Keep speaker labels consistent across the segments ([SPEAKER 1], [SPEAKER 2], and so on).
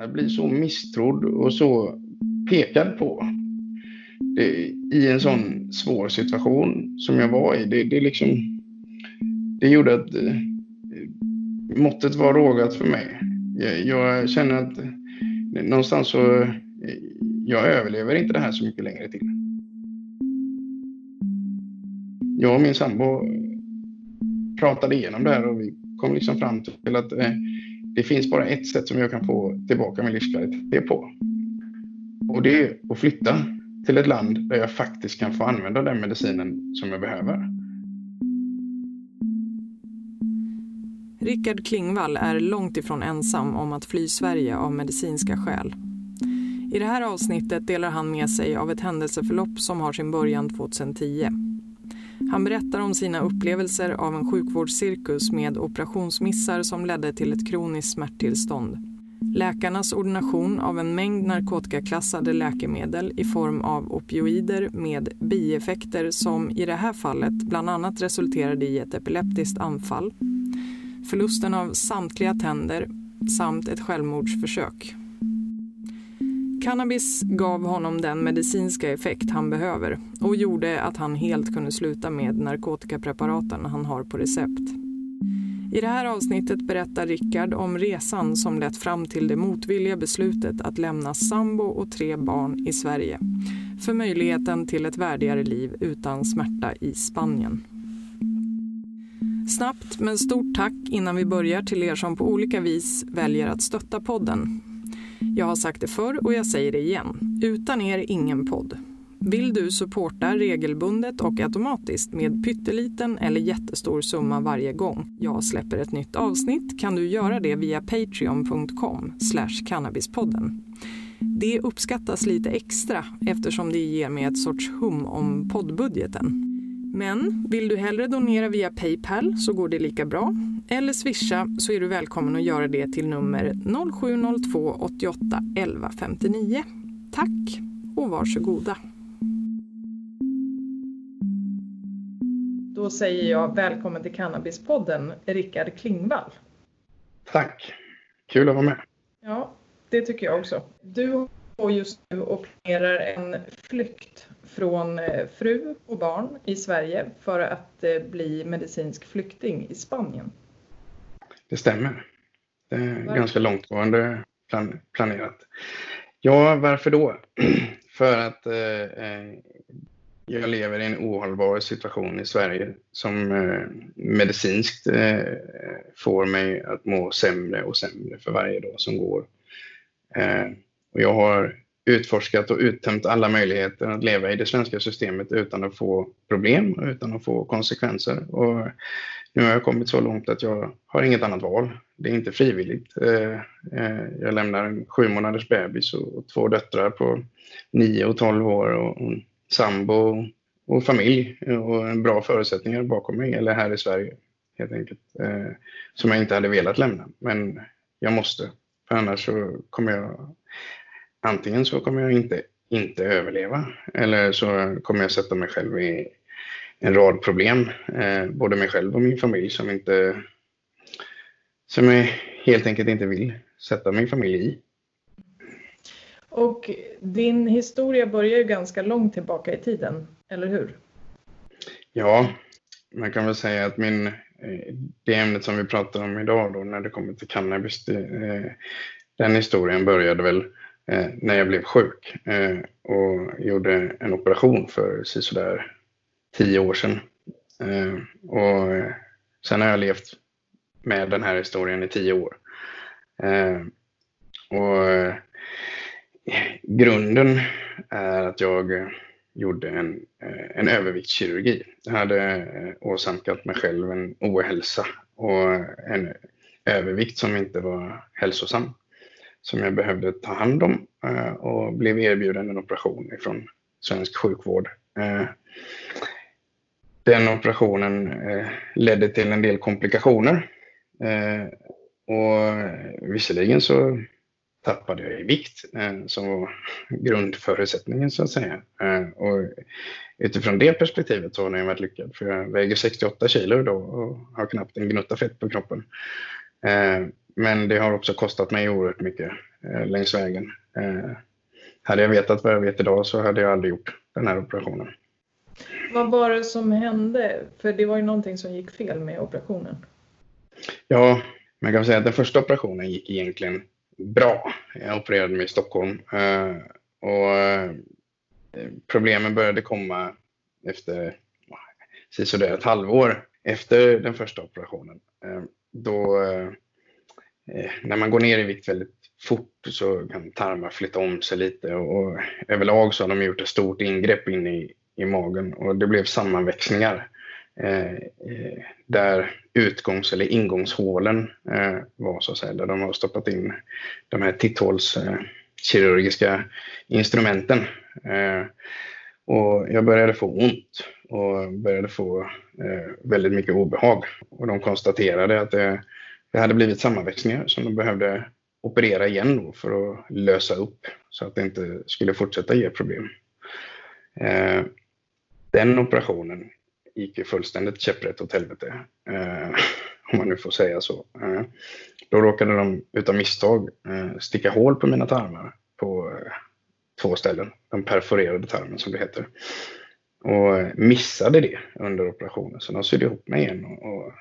[SPEAKER 1] att bli så misstrodd och så pekad på det, i en sån svår situation som jag var i. Det, det, liksom, det gjorde att eh, måttet var rågat för mig. Jag, jag känner att eh, någonstans så, eh, jag överlever inte det här så mycket längre till. Jag och min sambo pratade igenom det här och vi kom liksom fram till att det finns bara ett sätt som jag kan få tillbaka min livskvalitet på. Och det är att flytta till ett land där jag faktiskt kan få använda den medicinen som jag behöver.
[SPEAKER 2] Rickard Klingvall är långt ifrån ensam om att fly Sverige av medicinska skäl. I det här avsnittet delar han med sig av ett händelseförlopp som har sin början 2010. Han berättar om sina upplevelser av en sjukvårdscirkus med operationsmissar som ledde till ett kroniskt smärttillstånd. Läkarnas ordination av en mängd narkotikaklassade läkemedel i form av opioider med bieffekter som i det här fallet bland annat resulterade i ett epileptiskt anfall. Förlusten av samtliga tänder samt ett självmordsförsök. Cannabis gav honom den medicinska effekt han behöver och gjorde att han helt kunde sluta med narkotikapreparaten han har på recept. I det här avsnittet berättar Rickard om resan som lett fram till det motvilliga beslutet att lämna sambo och tre barn i Sverige för möjligheten till ett värdigare liv utan smärta i Spanien. Snabbt men stort tack innan vi börjar till er som på olika vis väljer att stötta podden. Jag har sagt det förr och jag säger det igen. Utan er ingen podd. Vill du supporta regelbundet och automatiskt med pytteliten eller jättestor summa varje gång jag släpper ett nytt avsnitt kan du göra det via patreon.com cannabispodden. Det uppskattas lite extra eftersom det ger mig ett sorts hum om poddbudgeten. Men vill du hellre donera via Paypal så går det lika bra. Eller swisha så är du välkommen att göra det till nummer 0702 88 11 59. Tack och varsågoda. Då säger jag välkommen till Cannabispodden, Rickard Klingvall.
[SPEAKER 1] Tack, kul att vara med.
[SPEAKER 2] Ja, det tycker jag också. Du har just nu och planerar en flykt från eh, fru och barn i Sverige för att eh, bli medicinsk flykting i Spanien.
[SPEAKER 1] Det stämmer. Det är varför? ganska långtgående plan planerat. Ja, varför då? för att eh, eh, jag lever i en ohållbar situation i Sverige som eh, medicinskt eh, får mig att må sämre och sämre för varje dag som går. och jag har utforskat och uttömt alla möjligheter att leva i det svenska systemet utan att få problem och utan att få konsekvenser. Och nu har jag kommit så långt att jag har inget annat val. Det är inte frivilligt. Eh, eh, jag lämnar en sju månaders bebis och två döttrar på nio och tolv år och en sambo och familj och bra förutsättningar bakom mig, eller här i Sverige helt enkelt, eh, som jag inte hade velat lämna. Men jag måste, för annars så kommer jag antingen så kommer jag inte, inte överleva eller så kommer jag sätta mig själv i en rad problem, eh, både mig själv och min familj som inte som jag helt enkelt inte vill sätta min familj i.
[SPEAKER 2] Och din historia börjar ju ganska långt tillbaka i tiden, eller hur?
[SPEAKER 1] Ja, man kan väl säga att min, eh, det ämnet som vi pratar om idag då, när det kommer till cannabis, det, eh, den historien började väl Eh, när jag blev sjuk eh, och gjorde en operation för sådär tio år sedan. Eh, och sen har jag levt med den här historien i tio år. Eh, och eh, grunden är att jag gjorde en, eh, en överviktskirurgi. Jag hade åsamkat mig själv en ohälsa och en övervikt som inte var hälsosam som jag behövde ta hand om eh, och blev erbjuden en operation ifrån svensk sjukvård. Eh, den operationen eh, ledde till en del komplikationer eh, och visserligen så tappade jag i vikt eh, som var grundförutsättningen så att säga. Eh, och utifrån det perspektivet så har den varit lyckad för jag väger 68 kilo då och har knappt en gnutta fett på kroppen. Men det har också kostat mig oerhört mycket eh, längs vägen. Eh, hade jag vetat vad jag vet idag så hade jag aldrig gjort den här operationen.
[SPEAKER 2] Vad var det som hände? För det var ju någonting som gick fel med operationen.
[SPEAKER 1] Ja, man kan säga att den första operationen gick egentligen bra. Jag opererade mig i Stockholm eh, och eh, problemen började komma efter sådär ett halvår efter den första operationen. Eh, då, Eh, när man går ner i vikt väldigt fort så kan tarmar flytta om sig lite och överlag så har de gjort ett stort ingrepp in i, i magen och det blev sammanväxningar eh, eh, där utgångs eller ingångshålen eh, var så att säga, där de har stoppat in de här titthålskirurgiska eh, instrumenten. Eh, och jag började få ont och började få eh, väldigt mycket obehag. Och de konstaterade att det, det hade blivit sammanväxningar som de behövde operera igen för att lösa upp så att det inte skulle fortsätta ge problem. Eh, den operationen gick ju fullständigt käpprätt åt helvete. Eh, om man nu får säga så. Eh, då råkade de utav misstag eh, sticka hål på mina tarmar på eh, två ställen. De perforerade tarmen som det heter. Och missade det under operationen. Så de sydde ihop mig igen och, och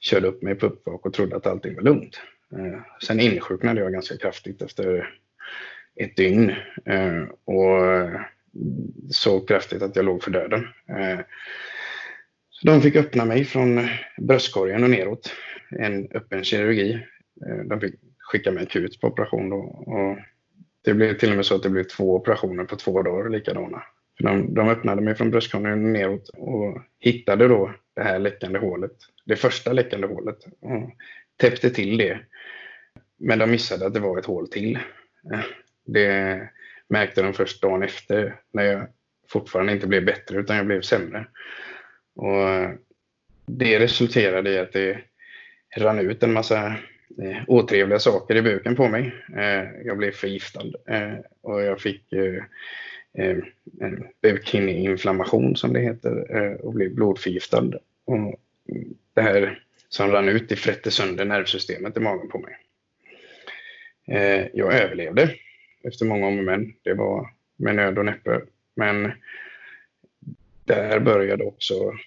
[SPEAKER 1] körde upp mig på uppvak och trodde att allting var lugnt. Eh, sen insjuknade jag ganska kraftigt efter ett dygn. Eh, och så kraftigt att jag låg för döden. Eh, så de fick öppna mig från bröstkorgen och neråt. En öppen kirurgi. Eh, de fick skicka mig akut på operation då. Och det blev till och med så att det blev två operationer på två dagar likadana. De, de öppnade mig från bröstkorgen neråt och hittade då det här läckande hålet. Det första läckande hålet. Och täppte till det. Men de missade att det var ett hål till. Det märkte de först dagen efter när jag fortfarande inte blev bättre utan jag blev sämre. Och det resulterade i att det rann ut en massa eh, otrevliga saker i buken på mig. Eh, jag blev förgiftad eh, och jag fick Eh, en bukhinneinflammation som det heter eh, och blev blodförgiftad. Och det här som rann ut, det frätte sönder nervsystemet i magen på mig. Eh, jag överlevde efter många om och men. Det var med nöd och näppe. Men där började också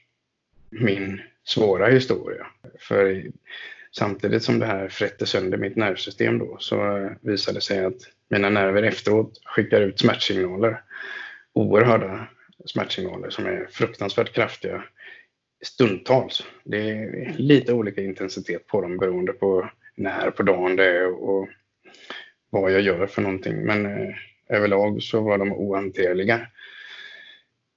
[SPEAKER 1] min svåra historia. För samtidigt som det här frätte sönder mitt nervsystem då så visade det sig att mina nerver efteråt skickar ut smärtsignaler. Oerhörda smärtsignaler som är fruktansvärt kraftiga stundtals. Det är lite olika intensitet på dem beroende på när på dagen det är och vad jag gör för någonting. Men eh, överlag så var de ohanterliga.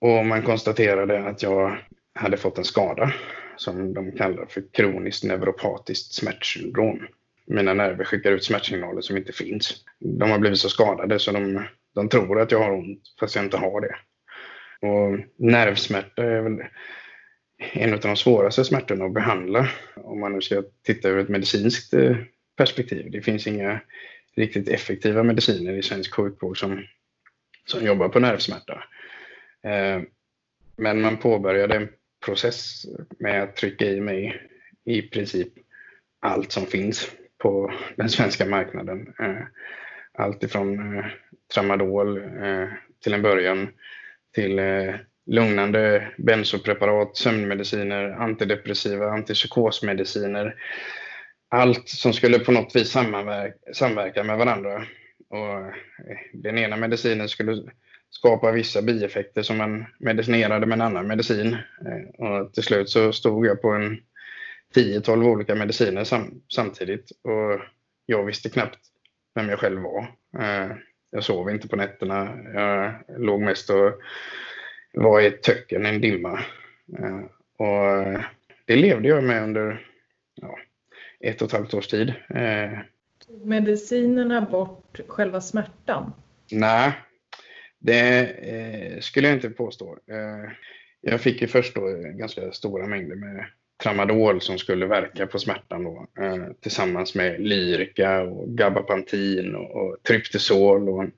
[SPEAKER 1] Och man konstaterade att jag hade fått en skada som de kallar för kroniskt neuropatiskt smärtsyndrom. Mina nerver skickar ut smärtsignaler som inte finns. De har blivit så skadade så de, de tror att jag har ont fast jag inte har det. Och nervsmärta är väl en av de svåraste smärtorna att behandla om man nu ska titta ur ett medicinskt eh, perspektiv. Det finns inga riktigt effektiva mediciner i svensk sjukvård som, som jobbar på nervsmärta. Eh, men man påbörjade en process med att trycka i mig i princip allt som finns på den svenska marknaden. Eh, allt ifrån eh, tramadol eh, till en början till eh, lugnande bensopreparat, sömnmediciner, antidepressiva, antipsykosmediciner, allt som skulle på något vis samverka med varandra. Och eh, den ena medicinen skulle skapa vissa bieffekter som man medicinerade med en annan medicin. Eh, och till slut så stod jag på en 10-12 olika mediciner sam samtidigt och jag visste knappt vem jag själv var. Eh, jag sov inte på nätterna. Jag låg mest och var i ett töcken, en dimma. Och det levde jag med under ja, ett och ett halvt års tid. Eh,
[SPEAKER 2] medicinerna bort själva smärtan?
[SPEAKER 1] Nej, det eh, skulle jag inte påstå. Eh, jag fick ju först då ganska stora mängder med tramadol som skulle verka på smärtan då, eh, tillsammans med Lyrica och gabapentin och, och tryptizol och en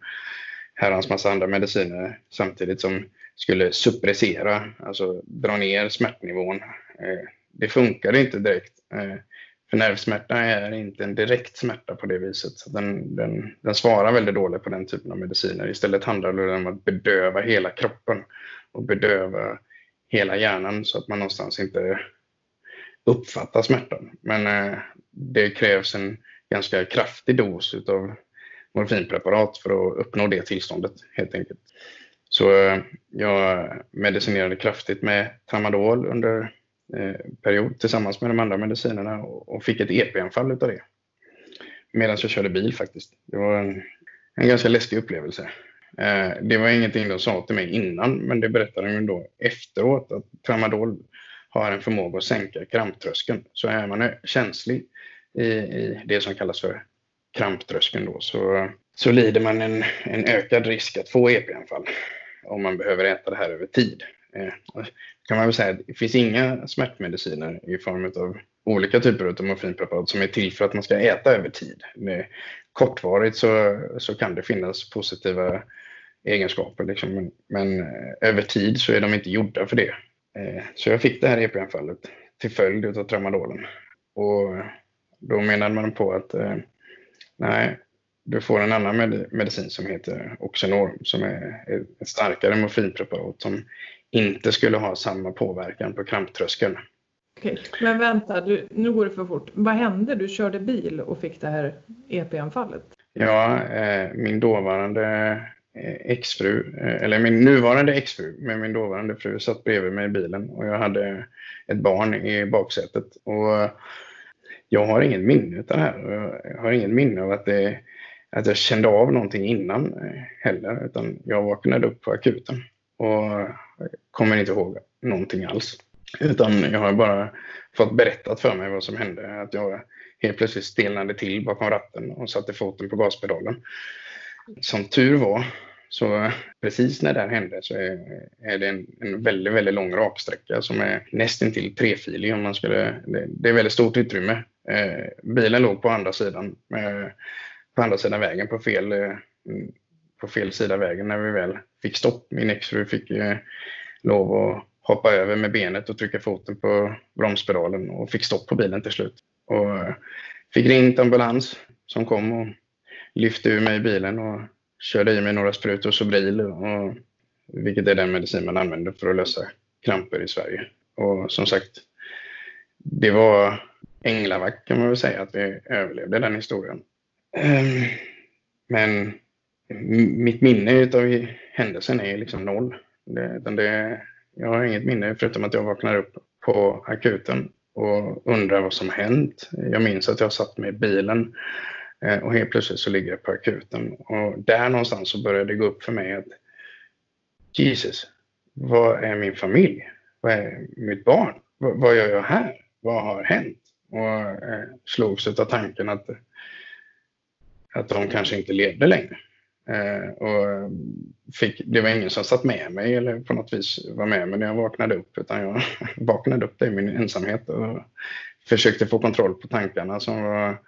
[SPEAKER 1] herrans massa andra mediciner samtidigt som skulle suppressera, alltså dra ner smärtnivån. Eh, det funkade inte direkt. Eh, För nervsmärta är inte en direkt smärta på det viset. Så den, den, den svarar väldigt dåligt på den typen av mediciner. Istället handlar det om att bedöva hela kroppen och bedöva hela hjärnan så att man någonstans inte uppfatta smärtan. Men eh, det krävs en ganska kraftig dos av morfinpreparat för att uppnå det tillståndet helt enkelt. Så eh, jag medicinerade kraftigt med tramadol under eh, period tillsammans med de andra medicinerna och fick ett EP-anfall utav det. Medan jag körde bil faktiskt. Det var en, en ganska läskig upplevelse. Eh, det var ingenting de sa till mig innan, men det berättade de då efteråt att tramadol har en förmåga att sänka kramptröskeln. Så är man känslig i, i det som kallas för kramptröskeln då, så, så lider man en, en ökad risk att få EP-anfall om man behöver äta det här över tid. Eh, kan man väl säga att det finns inga smärtmediciner i form av olika typer av morfinpreparat som är till för att man ska äta över tid. Med kortvarigt så, så kan det finnas positiva egenskaper, liksom, men, men eh, över tid så är de inte gjorda för det. Eh, så jag fick det här EP-anfallet till följd av tramadolen. Och då menade man på att eh, nej, du får en annan med medicin som heter Oxenorm som är ett starkare morfinpreparat som inte skulle ha samma påverkan på kramptröskeln.
[SPEAKER 2] Okej, men vänta, du, nu går det för fort. Vad hände? Du körde bil och fick det här EP-anfallet?
[SPEAKER 1] Ja, eh, min dåvarande Eh, exfru, eh, eller min nuvarande exfru med min dåvarande fru satt bredvid mig i bilen och jag hade ett barn i baksätet. Och jag har inget minne av det här. Jag har inget minne av att, det, att jag kände av någonting innan eh, heller, utan jag vaknade upp på akuten och kommer inte ihåg någonting alls. Utan jag har bara fått berättat för mig vad som hände. Att jag helt plötsligt stelnade till bakom ratten och satte foten på gaspedalen. Som tur var, så eh, precis när det här hände så är, det en, en, väldigt, väldigt lång raksträcka som är nästintill trefilig om man skulle... Det, det är väldigt stort utrymme. Eh, bilen låg på andra sidan, eh, på andra sidan vägen på fel, mm, på fel sida vägen när vi väl fick stopp. Min exfru fick lov att hoppa över med benet och trycka foten på bromspedalen och fick stopp på bilen till slut. Och fick ringt ambulans som kom och lyfte ur mig i bilen och körde i mig några sprutor Sobril, och, vilket är den medicin man använder för att lösa kramper i Sverige. Och som sagt, det var änglavakt kan man väl säga att vi överlevde den historien. Ehm, men mitt minne av händelsen är liksom noll. Det, det, jag har inget minne förutom att jag vaknar upp på akuten och undrar vad som hänt. Jag minns att jag satt med i bilen Eh, och helt plötsligt så ligger jag på akuten. Och där någonstans så började det gå upp för mig att Jesus, vad är min familj? Vad är mitt barn? Vad, gör jag här? Vad har hänt? Och eh, slogs av tanken att, att de kanske inte levde längre. Eh, och fick, det var ingen som satt med mig eller på något vis var med mig när jag vaknade upp utan jag vaknade upp i min ensamhet och försökte få kontroll på tankarna som var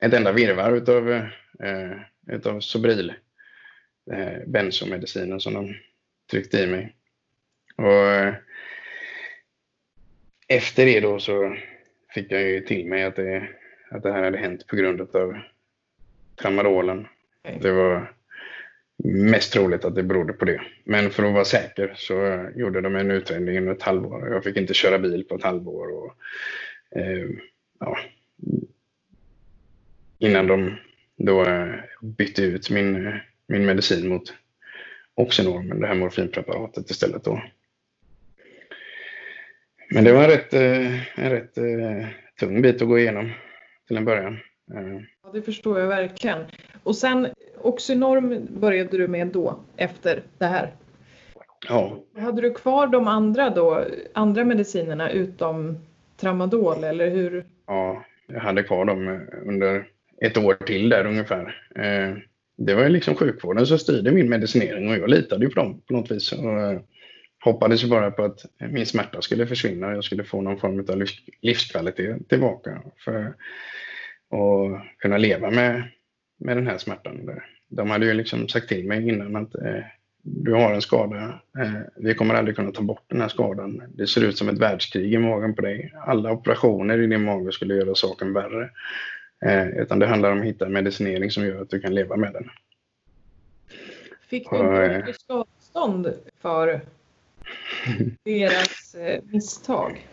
[SPEAKER 1] ett enda virvar utav, eh, utav Sobril, eh, bensomedicinen som de tryckte i mig. Och eh, efter det då så fick jag ju till mig att det, att det här hade hänt på grund av tramadolen. Det var mest troligt att det berodde på det. Men för att vara säker så gjorde de en utredning under ett halvår. Jag fick inte köra bil på ett halvår. Och, eh, ja, innan de då eh, bytte ut min, min medicin mot Oxenormen, det här morfinpreparatet istället. Då. Men det var en rätt, eh, en rätt eh, tung bit att gå igenom till en början.
[SPEAKER 2] Ja, det förstår jag verkligen. Och sen Oxynorm började du med då, efter det här?
[SPEAKER 1] Ja.
[SPEAKER 2] Hade du kvar de andra då, andra medicinerna utom tramadol eller hur?
[SPEAKER 1] Ja, jag hade kvar dem under ett år till där ungefär. Eh, det var liksom sjukvården som styrde min medicinering och jag litade ju på dem på något vis. Och eh, hoppades ju bara på att min smärta skulle försvinna och jag skulle få någon form av livskvalitet tillbaka. För att kunna leva med med den här smärtan. De hade ju liksom sagt till mig innan att eh, du har en skada. Vi kommer aldrig kunna ta bort den här skadan. Det ser ut som ett världskrig i magen på dig. Alla operationer i din mage skulle göra saken värre. Eh, utan det handlar om att hitta medicinering som gör att du kan leva med den.
[SPEAKER 2] Fick du mycket skadestånd för deras misstag?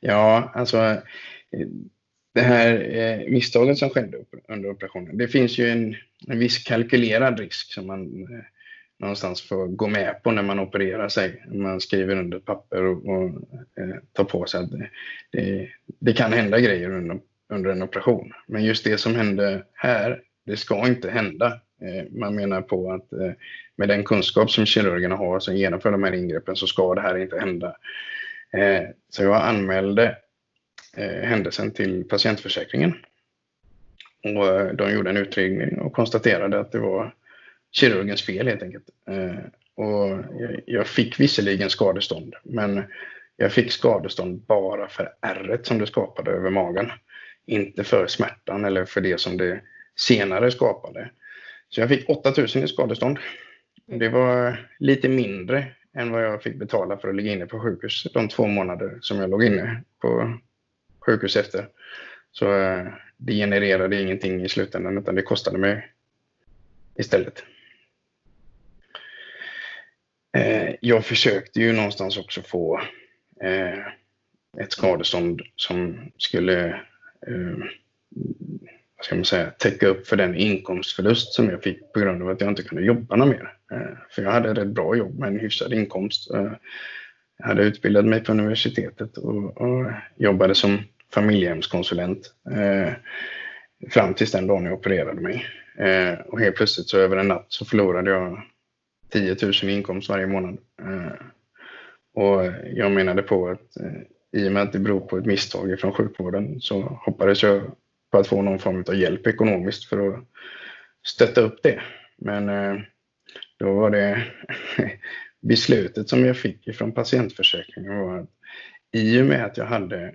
[SPEAKER 1] Ja, alltså det här eh, misstaget som skedde under operationen. Det finns ju en, en viss kalkylerad risk som man eh, någonstans får gå med på när man opererar sig. Man skriver under papper och, och eh, tar på sig att det, det, det, kan hända grejer under, under en operation. Men just det som hände här, det ska inte hända. Eh, man menar på att eh, med den kunskap som kirurgerna har som genomför de här ingreppen så ska det här inte hända. Eh, så jag anmälde händelsen till patientförsäkringen. Och de gjorde en utredning och konstaterade att det var kirurgens fel helt enkelt. Och jag fick visserligen skadestånd, men jag fick skadestånd bara för ärret som det skapade över magen. Inte för smärtan eller för det som det senare skapade. Så jag fick 8000 i skadestånd. Det var lite mindre än vad jag fick betala för att ligga inne på sjukhus de två månader som jag låg inne på sjukhus efter. Så eh, det genererade ingenting i slutändan utan det kostade mig istället. Eh, jag försökte ju någonstans också få eh, ett skadestånd som skulle Eh, vad ska man säga, täcka upp för den inkomstförlust som jag fick på grund av att jag inte kunde jobba något mer. Eh, för jag hade ett rätt bra jobb med en hyfsad inkomst. Eh, jag hade utbildat mig på universitetet och, och jobbade som familjehemskonsulent eh, fram tills den dagen jag opererade mig. Eh, och helt plötsligt så över en natt så förlorade jag 10 000 i inkomst varje månad. Eh, och jag menade på att eh, i och med att det beror på ett misstag från sjukvården så hoppades jag på att få någon form av hjälp ekonomiskt för att stötta upp det. Men eh, då var det beslutet som jag fick från patientförsäkringen var att i och med att jag hade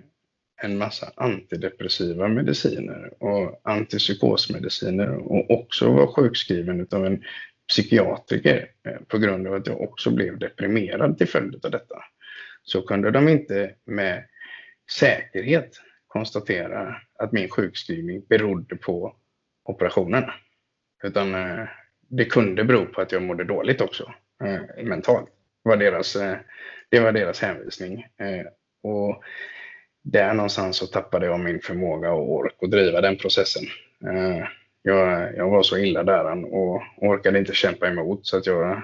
[SPEAKER 1] en massa antidepressiva mediciner och antipsykosmediciner och också var sjukskriven av en psykiatriker eh, på grund av att jag också blev deprimerad till följd av detta. Så kunde de inte med säkerhet konstatera att min sjukskrivning berodde på operationen. Utan eh, det kunde bero på att jag mådde dåligt också, eh, mentalt. Var deras, eh, det var deras hänvisning. Eh, och där någonstans så tappade jag min förmåga och ork att driva den processen. Jag, jag var så illa däran och orkade inte kämpa emot så att jag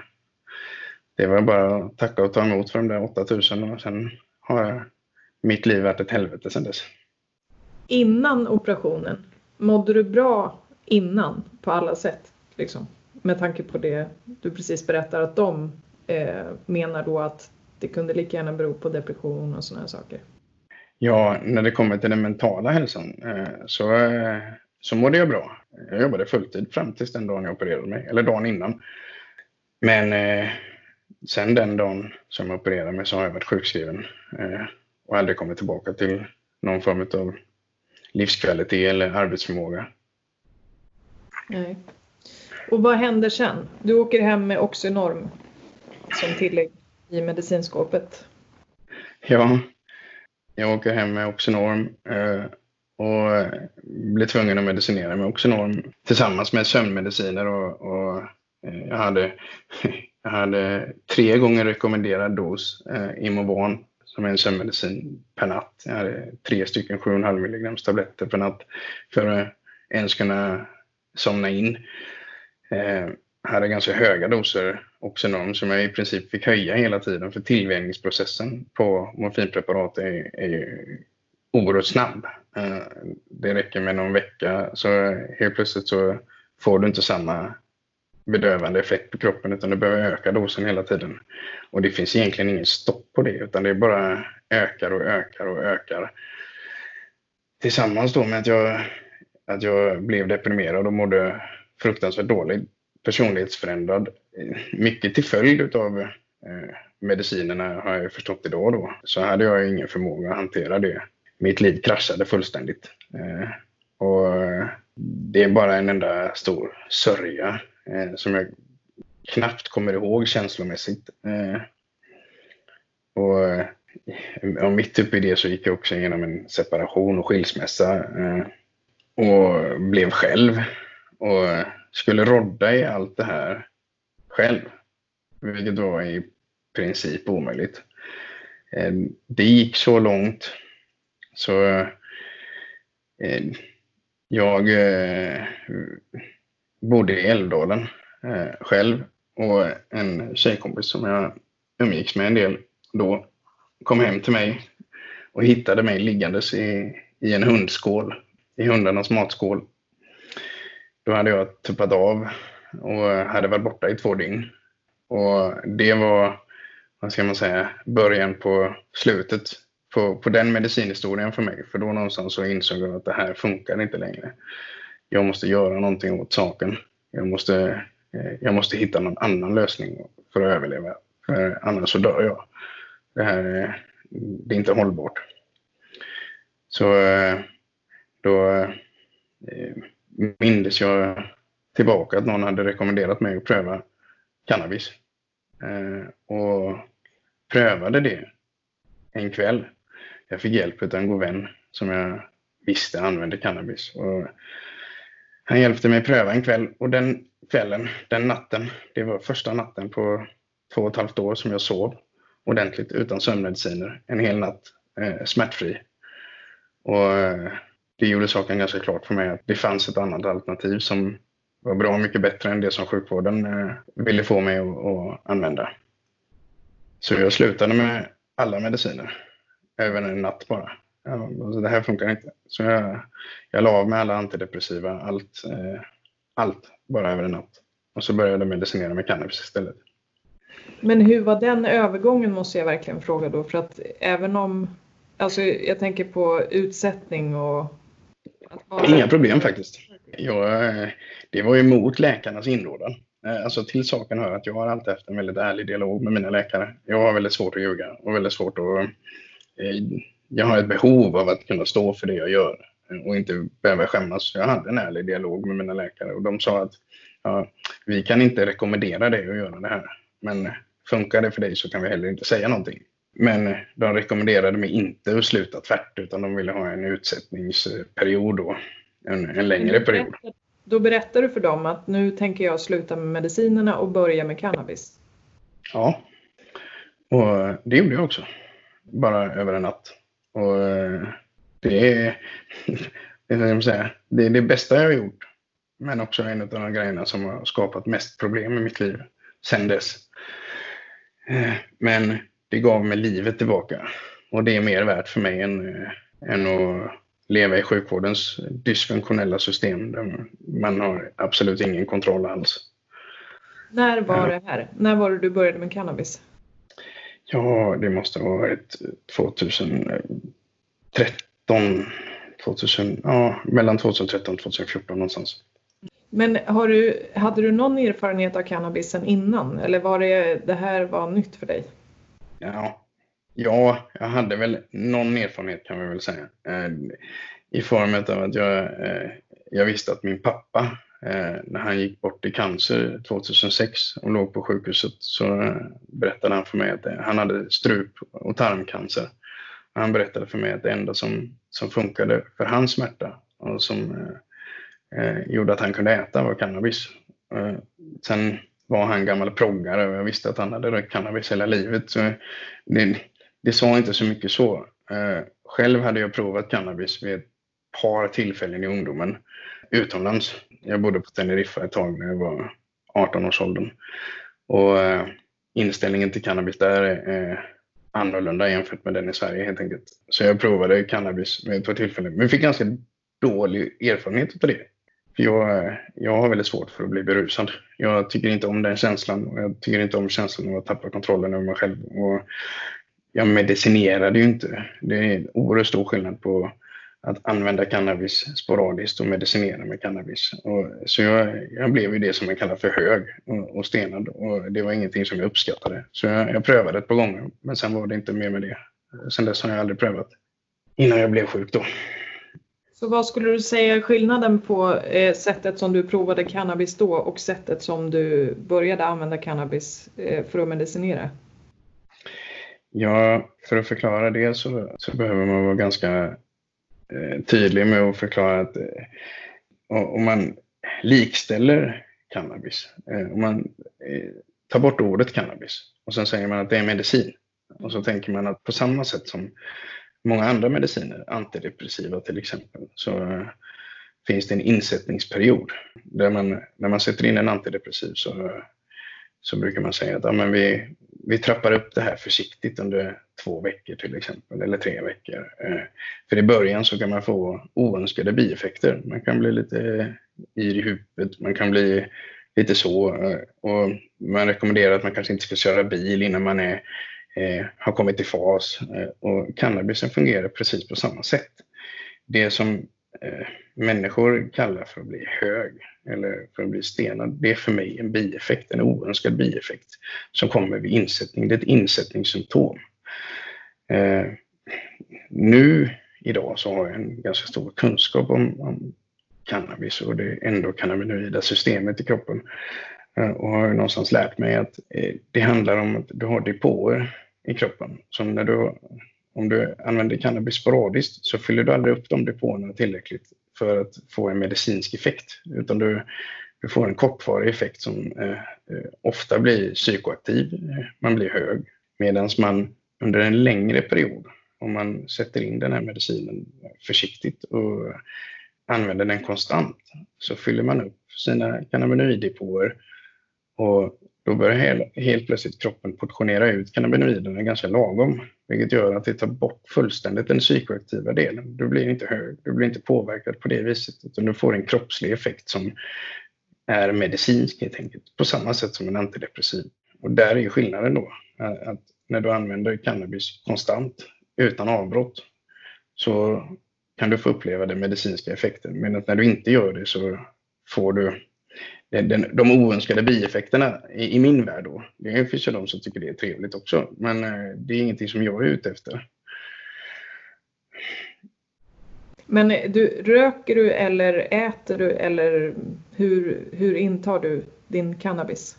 [SPEAKER 1] det var bara att tacka och ta emot för de där 8000 och sen har jag, mitt liv varit ett helvete sedan dess.
[SPEAKER 2] Innan operationen, mådde du bra innan på alla sätt? Liksom? Med tanke på det du precis berättar att de eh, menar då att det kunde lika gärna bero på depression och sådana saker.
[SPEAKER 1] Ja, när det kommer till den mentala hälsan eh, så, eh, så mådde jag bra. Jag jobbade fulltid fram tills den dagen jag opererade mig, eller dagen innan. Men eh, sen den dagen som jag opererade mig så har jag varit sjukskriven och aldrig kommit tillbaka till någon form av livskvalitet eller arbetsförmåga.
[SPEAKER 2] Nej. Och vad händer sen? Du åker hem med Oxynorm som tillägg i medicinskåpet.
[SPEAKER 1] Ja, jag åker hem med Oxenorm eh, och blir tvungen att medicinera med Oxenorm tillsammans med sömnmediciner och, och eh, jag, hade, jag hade tre gånger rekommenderad dos eh, Imovan som är en sömnmedicin per natt. Jag hade tre stycken 7,5 mg tabletter per natt för att ens kunna somna in. Eh, hade ganska höga doser Oxenorm som jag i princip fick höja hela tiden för tillvänjningsprocessen på morfinpreparat är, är ju oerhört snabb. Eh, det räcker med någon vecka så helt plötsligt så får du inte samma bedövande effekt på kroppen utan du behöver öka dosen hela tiden. Och det finns egentligen ingen stopp på det utan det bara ökar och ökar och ökar. Tillsammans då med att jag, att jag blev deprimerad och mådde fruktansvärt dåligt personlighetsförändrad. Mycket till följd av eh, medicinerna har jag förstått idag då. Så hade jag ingen förmåga att hantera det. Mitt liv kraschade fullständigt. Eh, och det är bara en enda stor sörja eh, som jag knappt kommer ihåg känslomässigt. Eh, och eh, och mitt uppe i det så gick jag också igenom en separation och skilsmässa eh, och blev själv och skulle rodda i allt det här själv, vilket var i princip omöjligt. Eh, det gick så långt så eh, jag eh, bodde i Älvdalen eh, själv och en tjejkompis som jag umgicks med en del då kom hem till mig och hittade mig liggandes i, i en hundskål, i hundarnas matskål. Då hade jag tuppat av och hade varit borta i två dygn. Och det var vad ska man säga, början på slutet på, på den medicinhistorien för mig. För då någonstans så insåg jag att det här funkar inte längre. Jag måste göra någonting åt saken. Jag måste, eh, jag måste hitta någon annan lösning för att överleva. För annars så dör jag. Det här det är inte hållbart. Så eh, då eh, mindes jag tillbaka att någon hade rekommenderat mig att pröva cannabis. Och prövade det en kväll. Jag fick hjälp av en god vän som jag visste använde cannabis. Och han hjälpte mig pröva en kväll och den kvällen, den natten, det var första natten på två och ett halvt år som jag sov ordentligt utan sömnmediciner en hel natt eh, smärtfri. Och eh, det gjorde saken ganska klart för mig att det fanns ett annat alternativ som var bra mycket bättre än det som sjukvården eh, ville få mig att, att använda. Så jag slutade med alla mediciner över en natt bara. Ja, alltså det här funkar inte. Så jag, jag la av med alla antidepressiva, allt, eh, allt bara över en natt. Och så började jag medicinera med cannabis istället.
[SPEAKER 2] Men hur var den övergången måste jag verkligen fråga då för att även om, alltså jag tänker på utsättning och...
[SPEAKER 1] Inga problem faktiskt. Jag, det var emot läkarnas inrådan. Eh, alltså till saken hör att jag har alltid haft en väldigt ärlig dialog med mina läkare. Jag har väldigt svårt att ljuga och väldigt svårt att... Eh, jag har ett behov av att kunna stå för det jag gör och inte behöva skämmas. Jag hade en ärlig dialog med mina läkare och de sa att ja, vi kan inte rekommendera dig att göra det här. Men funkar det för dig så kan vi heller inte säga någonting. Men de rekommenderade mig inte att sluta tvärt utan de ville ha en utsättningsperiod då. En, en längre period.
[SPEAKER 2] Då berättar du för dem att nu tänker jag sluta med medicinerna och börja med cannabis?
[SPEAKER 1] Ja, och det gjorde jag också. Bara över en natt. Och det är, det, är, det är det bästa jag har gjort. Men också en av de grejerna som har skapat mest problem i mitt liv sen dess. Eh, men det gav mig livet tillbaka. Och det är mer värt för mig än, eh, än att leva i sjukvårdens dysfunktionella system där man har absolut ingen kontroll alls.
[SPEAKER 2] När var det här? När var det du började med cannabis?
[SPEAKER 1] Ja, det måste ha varit 2013, 2000, ja, mellan 2013 och 2014 någonstans.
[SPEAKER 2] Men har du, hade du någon erfarenhet av cannabisen innan eller var det det här var nytt för dig?
[SPEAKER 1] Ja, ja jag hade väl någon erfarenhet kan vi väl säga. Eh, I form av att jag, eh, jag visste att min pappa Eh, när han gick bort i cancer 2006 och låg på sjukhuset så eh, berättade han för mig att han hade strup och tarmcancer. Han berättade för mig att det enda som, som funkade för hans smärta och som eh, eh, gjorde att han kunde äta var cannabis. Eh, sen var han gammal proggare och jag visste att han hade rökt cannabis hela livet. Så det, det sa inte så mycket så. Eh, själv hade jag provat cannabis vid ett par tillfällen i ungdomen utomlands. Jag bodde på Teneriffa ett tag när jag var 18-årsåldern. Och eh, inställningen till cannabis där är annorlunda jämfört med den i Sverige helt enkelt. Så jag provade cannabis vid ett par tillfällen, men fick ganska dålig erfarenhet av det. Jag, eh, jag har väldigt svårt för att bli berusad. Jag tycker inte om den känslan och jag tycker inte om känslan av att tappa kontrollen över mig själv. Och jag medicinerade ju inte. Det är en oerhört stor skillnad på att använda cannabis sporadiskt och medicinera med cannabis. Och, så jag, jag blev ju det som man kallar för hög och, och stenad och det var ingenting som jag uppskattade. Så jag, jag prövade ett par gånger men sen var det inte mer med det. Sen dess har jag aldrig prövat. Innan jag blev sjuk då.
[SPEAKER 2] Så vad skulle du säga är skillnaden på eh, sättet som du provade cannabis då och sättet som du började använda cannabis eh, för att medicinera?
[SPEAKER 1] Ja, för att förklara det så, så behöver man vara ganska Eh, tydlig med att förklara att eh, om man likställer cannabis, eh, om man eh, tar bort ordet cannabis och sen säger man att det är medicin och så tänker man att på samma sätt som många andra mediciner, antidepressiva till exempel, så eh, finns det en insättningsperiod. Där man, när man sätter in en antidepressiv så, så brukar man säga att ja, men vi, vi trappar upp det här försiktigt under två veckor till exempel, eller tre veckor. Eh, för i början så kan man få oönskade bieffekter. Man kan bli lite yr i huvudet, man kan bli lite så. Eh, och man rekommenderar att man kanske inte ska köra bil innan man är eh, har kommit i fas och cannabisen fungerar precis på samma sätt. Det som människor kallar för att bli hög eller för att bli stenad, det är för mig en bieffekt, en oönskad bieffekt som kommer vid insättning. Det är ett insättningssymptom. Eh, nu idag så har jag en ganska stor kunskap om, om cannabis och det endokannabinoida systemet i kroppen eh, och har någonstans lärt mig att eh, det handlar om att du har depåer i kroppen. Som när du, om du använder cannabis sporadiskt så fyller du aldrig upp de depåerna tillräckligt för att få en medicinsk effekt. Utan du, du får en kortvarig effekt som eh, eh ofta blir psykoaktiv, eh, man blir hög. Medan man under en längre period, om man sätter in den här medicinen försiktigt och använder den konstant, så fyller man upp sina cannabinoiddepåer och då börjar helt plötsligt kroppen portionera ut cannabinoiderna ganska lagom, vilket gör att det tar bort fullständigt den psykoaktiva delen. Du blir inte hög, du blir inte påverkad på det viset, utan du får en kroppslig effekt som är medicinsk helt enkelt, på samma sätt som en antidepressiv. Och där är skillnaden då, eh, att när du använder cannabis konstant, utan avbrott, så kan du få uppleva den medicinska effekten. Men att när du inte gör det så får du den, de oönskade bieffekterna i, i, min värld då. Det finns ju de som tycker det är trevligt också, men eh, det är ingenting som jag är ute efter.
[SPEAKER 2] Men du, röker du eller äter du eller hur, hur intar du din cannabis?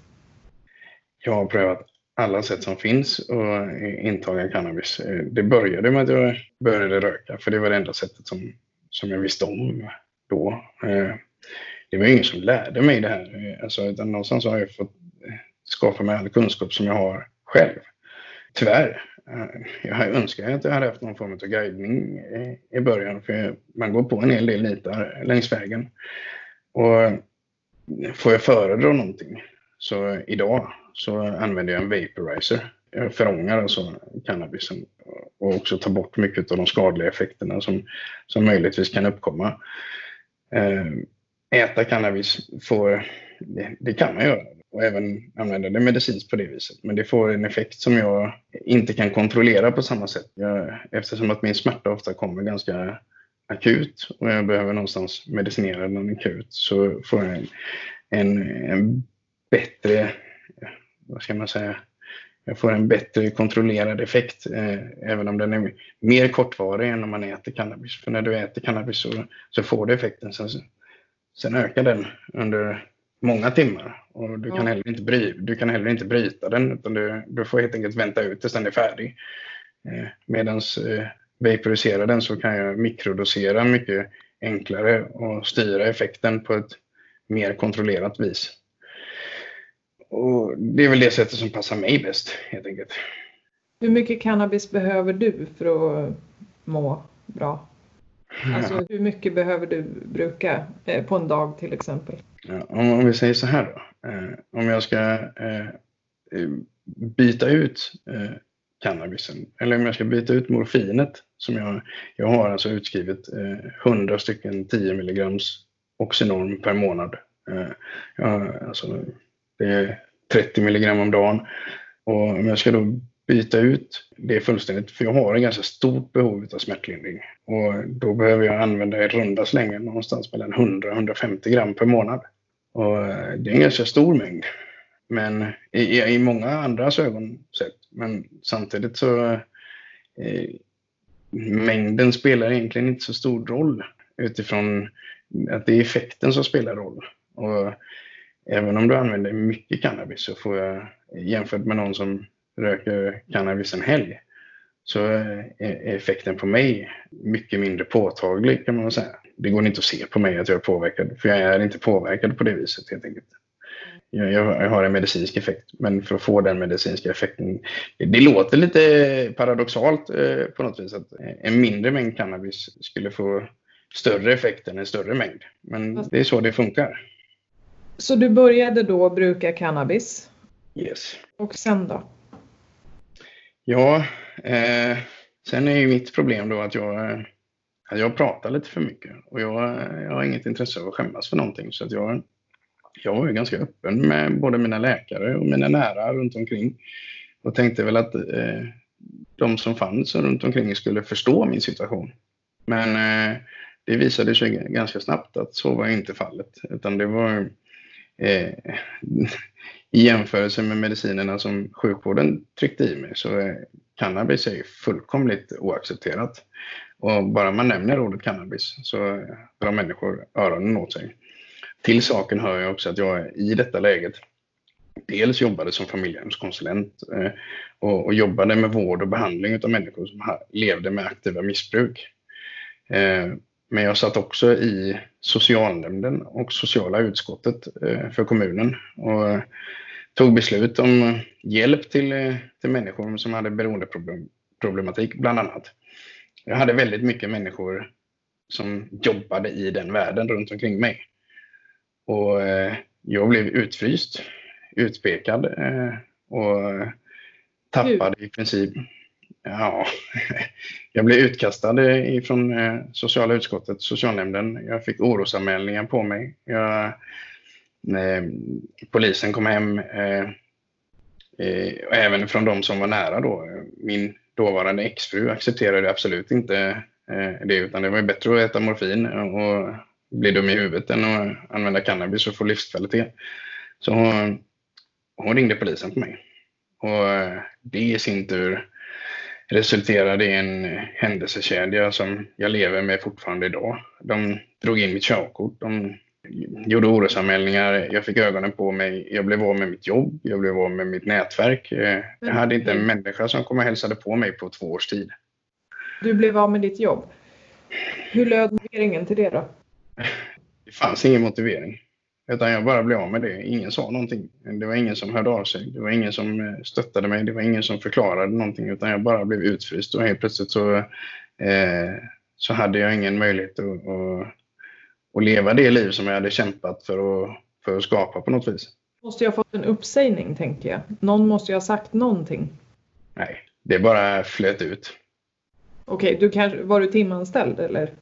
[SPEAKER 1] Jag har prövat alla sätt som finns att intaga cannabis. Eh, det började med att jag började röka, för det var det enda sättet som, som jag visste om då. Det var ingen som lärde mig det här. Alltså, utan någonstans har jag fått skapa mig all kunskap som jag har själv. Tyvärr. Jag önskar att jag hade haft någon form av guidning i början, för man går på en hel del nitar längs vägen. Och får jag föredra någonting, så idag så använder jag en vaporizer. Jag förångar alltså cannabisen och också tar bort mycket av de skadliga effekterna som, som möjligtvis kan uppkomma. Eh, Äta cannabis får, det, det, kan man göra och även använda det medicinskt på det viset. Men det får en effekt som jag inte kan kontrollera på samma sätt. Jag, eftersom att min smärta ofta kommer ganska akut och jag behöver någonstans medicinera den akut så får jag en, en, en bättre, vad ska man säga, jag får en bättre kontrollerad effekt, eh, även om den är mer kortvarig än om man äter cannabis. För när du äter cannabis så, så får du effekten. Sen, Sen ökar den under många timmar och du, kan, heller inte bry, du kan heller inte bryta den utan du, du får helt enkelt vänta ut tills den är färdig. Eh, Medan eh, vaporisera den så kan jag mikrodosera mycket enklare och styra effekten på ett mer kontrollerat vis. Och det är väl det sättet som passar mig bäst helt enkelt.
[SPEAKER 2] Hur mycket cannabis behöver du för att må bra? Alltså hur mycket behöver du bruka eh, på en dag till exempel?
[SPEAKER 1] Ja, om, om vi säger så här då. Eh, om jag ska eh, byta ut eh, cannabisen eller om jag ska byta ut morfinet som jag, jag har alltså utskrivet 100 eh, stycken 10 milligrams Oxynorm per månad. Eh, ja, alltså, det är 30 milligram om dagen. Och om jag ska då byta ut det fullständigt, för jag har en ganska stort behov av smärtlindring. Och då behöver jag använda i runda slängar någonstans mellan 100 150 gram per månad. Och eh, det är en ganska stor mängd. Men i, i många andras ögon sett. Men samtidigt så eh, mängden spelar egentligen inte så stor roll. utifrån att det är effekten som spelar roll. Och även om du använder mycket cannabis så får jag jämfört med någon som röker cannabis en helg så är effekten på mig mycket mindre påtaglig kan man säga. Det går inte att se på mig att jag är påverkad för jag är inte påverkad på det viset helt enkelt. Jag, jag har en medicinsk effekt men för att få den medicinska effekten det låter lite paradoxalt eh, på något vis att en mindre mängd cannabis skulle få större effekt än en större mängd. Men det är så det funkar.
[SPEAKER 2] Så du började då bruka cannabis?
[SPEAKER 1] Yes.
[SPEAKER 2] Och sen då?
[SPEAKER 1] Ja, eh, sen är ju mitt problem då att jag, att jag pratar lite för mycket och jag, jag har inget intresse av att skämmas för någonting. Så att jag, jag var ju ganska öppen med både mina läkare och mina nära runt omkring och tänkte väl att eh, de som fanns runt omkring skulle förstå min situation. Men eh, det visade sig ganska snabbt att så var inte fallet, utan det var eh, i jämförelse med medicinerna som sjukvården tryckte i mig så är cannabis är fullkomligt oaccepterat. Och bara man nämner ordet cannabis så drar människor öronen åt sig. Till saken hör jag också att jag i detta läget dels jobbade som familjehemskonsulent eh, och jobbade med vård och behandling av människor som levde med aktiva missbruk. Eh, Eh, men jag satt också i socialnämnden och sociala utskottet eh, för kommunen och tog beslut om hjälp till, eh, till människor som hade beroendeproblematik bland annat. Jag hade väldigt mycket människor som jobbade i den världen runt omkring mig. Och eh, jag blev utfryst, utpekad och tappade i princip Ja, jag blev utkastad från eh, sociala utskottet, socialnämnden. Jag fick orosanmälningar på mig. Jag, eh, polisen kom hem, eh, eh, även från de som var nära då. Min dåvarande exfru accepterade absolut inte eh, det, utan det var bättre att äta morfin och bli dum i huvudet än att använda cannabis och få livskvalitet. Så hon, hon ringde polisen på mig. Och eh, det i sin tur resulterade i en händelsekedja som jag lever med fortfarande idag. De drog in mitt körkort, de gjorde orosanmälningar, jag fick ögonen på mig, jag blev av med mitt jobb, jag blev av med mitt nätverk. Jag hade inte en människa som kom och hälsade på mig på två års tid.
[SPEAKER 2] Du blev av med ditt jobb. Hur löd motiveringen till det då?
[SPEAKER 1] Det fanns ingen motivering. Utan jag bara blev av med det. Ingen sa någonting. Det var ingen som hörde av sig. Det var ingen som eh, stöttade mig. Det var ingen som förklarade någonting. Utan jag bara blev utfryst och helt plötsligt så, eh, så hade jag ingen möjlighet att, att, att, leva det liv som jag hade kämpat för att, för att skapa på något vis.
[SPEAKER 2] Måste jag fått en uppsägning tänker jag. Någon måste ju ha sagt någonting.
[SPEAKER 1] Nej, det bara flöt ut.
[SPEAKER 2] Okej, okay, du kanske, var du timanställd eller?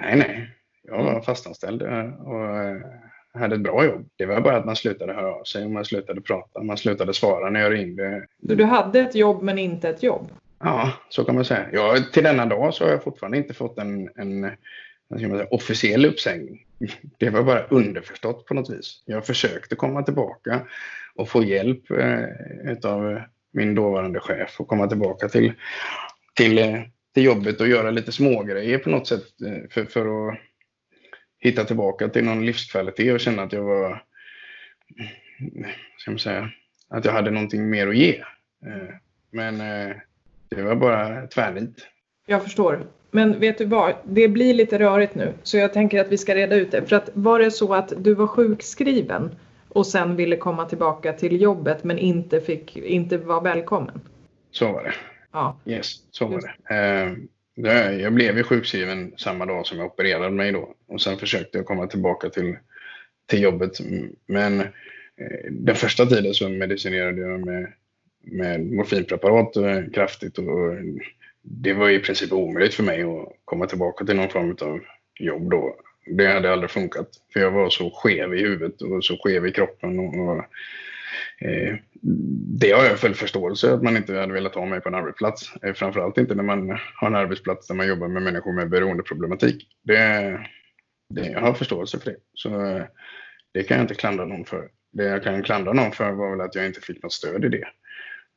[SPEAKER 1] Nej, nej. Jag var fastanställd och hade ett bra jobb. Det var bara att man slutade höra av sig, man slutade prata, man slutade svara när jag ringde.
[SPEAKER 2] Så du hade ett jobb men inte ett jobb?
[SPEAKER 1] Ja, så kan man säga. Jag, till denna dag så har jag fortfarande inte fått en, en säga, officiell uppsägning. Det var bara underförstått på något vis. Jag försökte komma tillbaka och få hjälp eh, av min dåvarande chef och komma tillbaka till, till, eh, till jobbet och göra lite smågrejer på något sätt eh, för, för att hitta tillbaka till någon livskvalitet och känna att jag var, ska man säga, att jag hade någonting mer att ge. Eh, men eh, det var bara tvärnit.
[SPEAKER 2] Jag förstår. Men vet du vad, det blir lite rörigt nu så jag tänker att vi ska reda ut det. För att var det så att du var sjukskriven och sen ville komma tillbaka till jobbet men inte, fick, inte var välkommen?
[SPEAKER 1] Så var det.
[SPEAKER 2] Ja.
[SPEAKER 1] Yes, så var det. Jag blev ju sjukskriven samma dag som jag opererade mig då och sen försökte jag komma tillbaka till, till jobbet. Men eh, den första tiden så medicinerade jag med, med morfinpreparat eh, kraftigt och det var i princip omöjligt för mig att komma tillbaka till någon form av jobb då. Det hade aldrig funkat för jag var så skev i huvudet och så skev i kroppen och, och Eh, det har jag full förståelse att man inte hade velat ha mig på en arbetsplats. Eh, framförallt inte när man har en arbetsplats där man jobbar med människor med beroendeproblematik. Det, det, jag har förståelse för det. Så eh, det kan jag inte klandra någon för. Det jag kan klandra någon för var väl att jag inte fick något stöd i det.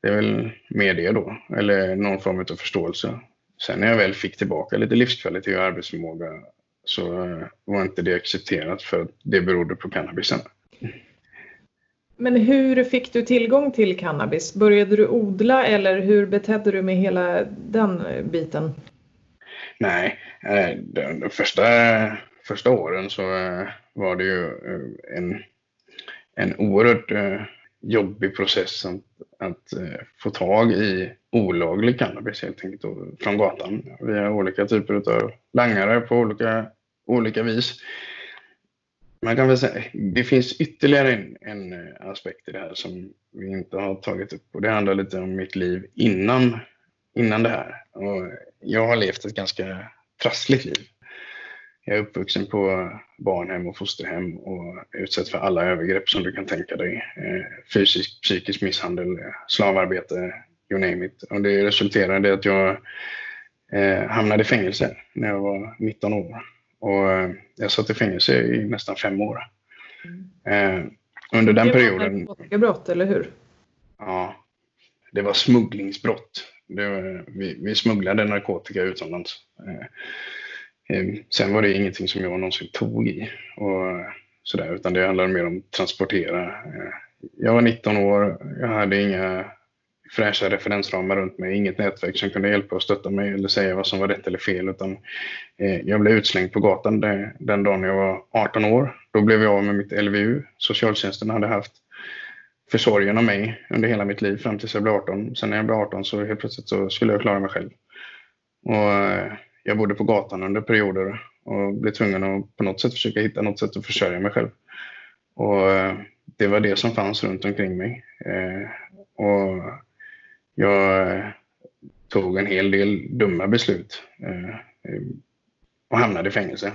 [SPEAKER 1] Det är väl mer det då, eller någon form av förståelse. Sen när jag väl fick tillbaka lite livskvalitet och arbetsförmåga så eh, var inte det accepterat för att det berodde på cannabisen.
[SPEAKER 2] Men hur fick du tillgång till cannabis? Började du odla eller hur betedde du med hela den eh, biten?
[SPEAKER 1] Nej, eh, de första, första åren så eh, var det ju en, en oerhört jobbig process att, att få tag i olaglig cannabis helt enkelt från gatan via olika typer av langare på olika, olika vis man kan väl säga, det finns ytterligare en, en, eh, aspekt i det här som vi inte har tagit upp och det handlar lite om mitt liv innan, innan det här. Och jag har levt ett ganska trassligt liv. Jag är uppvuxen på barnhem och fosterhem och utsatt för alla övergrepp som du kan tänka dig. Eh, fysisk, psykisk misshandel, slavarbete, you name it. Och det resulterade i att jag eh, hamnade i fängelse när jag var 19 år. Och eh, jag satt i fängelse i nästan fem år. Mm. Eh, under den perioden... Det
[SPEAKER 2] var brott, eller hur?
[SPEAKER 1] Ja, det var smugglingsbrott. Det var, vi, vi smugglade narkotika utomlands. Eh, sen var det ingenting som jag någonsin tog i. Och, sådär, utan det handlade mer om att transportera. Jag var 19 år, jag hade inga fräscha referensramar runt mig, inget nätverk som kunde hjälpa och stötta mig eller säga vad som var rätt eller fel. Utan, eh, jag blev utslängd på gatan den, dagen jag var 18 år. Då blev jag av med mitt LVU. Socialtjänsten hade haft försorgen om mig under hela mitt liv fram tills jag blev 18. Sen när jag blev 18 så helt plötsligt så skulle jag klara mig själv. Och, eh, jag bodde på gatan under perioder och blev tvungen att på något sätt försöka hitta något sätt att försörja mig själv. Och eh, det var det som fanns runt omkring mig. Och jag eh, tog en hel del dumma beslut eh, eh, och hamnade i fängelse.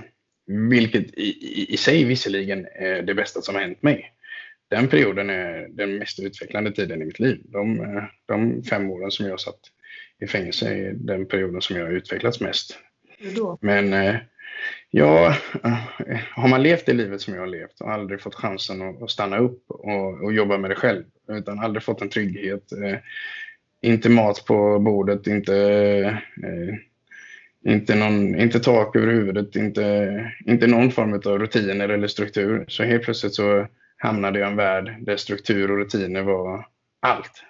[SPEAKER 1] Vilket i, i, i sig visserligen är det bästa som har hänt mig. Den perioden är den mest utvecklande tiden i mitt liv. De, de fem åren som jag satt i fängelse är den perioden som jag har utvecklats mest. Men ja, har man levt det livet som jag har levt och aldrig fått chansen att, stanna upp och, och jobba med det själv, utan aldrig fått en trygghet, inte mat på bordet, inte, eh, inte, någon, inte tak över huvudet, inte, inte någon form av rutiner eller struktur. Så helt plötsligt så hamnade jag i en värld där struktur och rutiner var allt.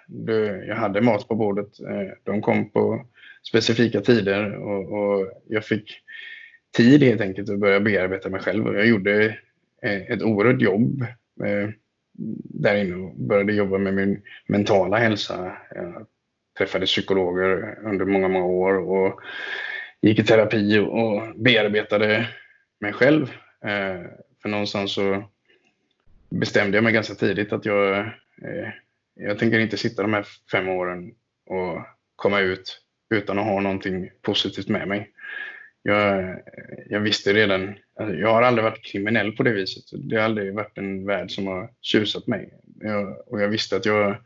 [SPEAKER 1] Jag hade mat på bordet, eh, de kom på specifika tider och, och jag fick tid helt enkelt att börja bearbeta mig själv. Jag gjorde eh, ett oerhört jobb eh, där inne och började jobba med min mentala hälsa. Jag träffade psykologer under många, många år och gick i terapi och bearbetade mig själv. Eh, för någonstans så bestämde jag mig ganska tidigt att jag, eh, jag tänker inte sitta de här fem åren och komma ut utan att ha någonting positivt med mig. Jag, jag visste redan, alltså, jag har aldrig varit kriminell på det viset. Det har aldrig varit en värld som har tjusat mig. Jag, och jag visste att jag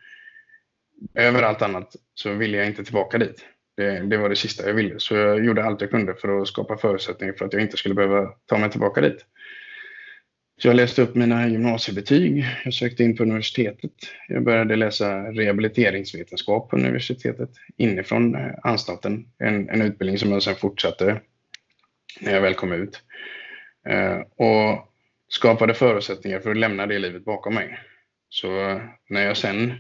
[SPEAKER 1] över allt annat så ville jag inte tillbaka dit. Det, det, var det sista jag ville. Så jag gjorde allt jag kunde för att skapa förutsättningar för att jag inte skulle behöva ta mig tillbaka dit. Så jag läste upp mina gymnasiebetyg. Jag sökte in på universitetet. Jag började läsa rehabiliteringsvetenskap på universitetet inifrån eh, anstalten. En, en utbildning som jag sedan fortsatte när jag väl kom ut. Eh, och skapade förutsättningar för att lämna det livet bakom mig. Så eh, när jag sen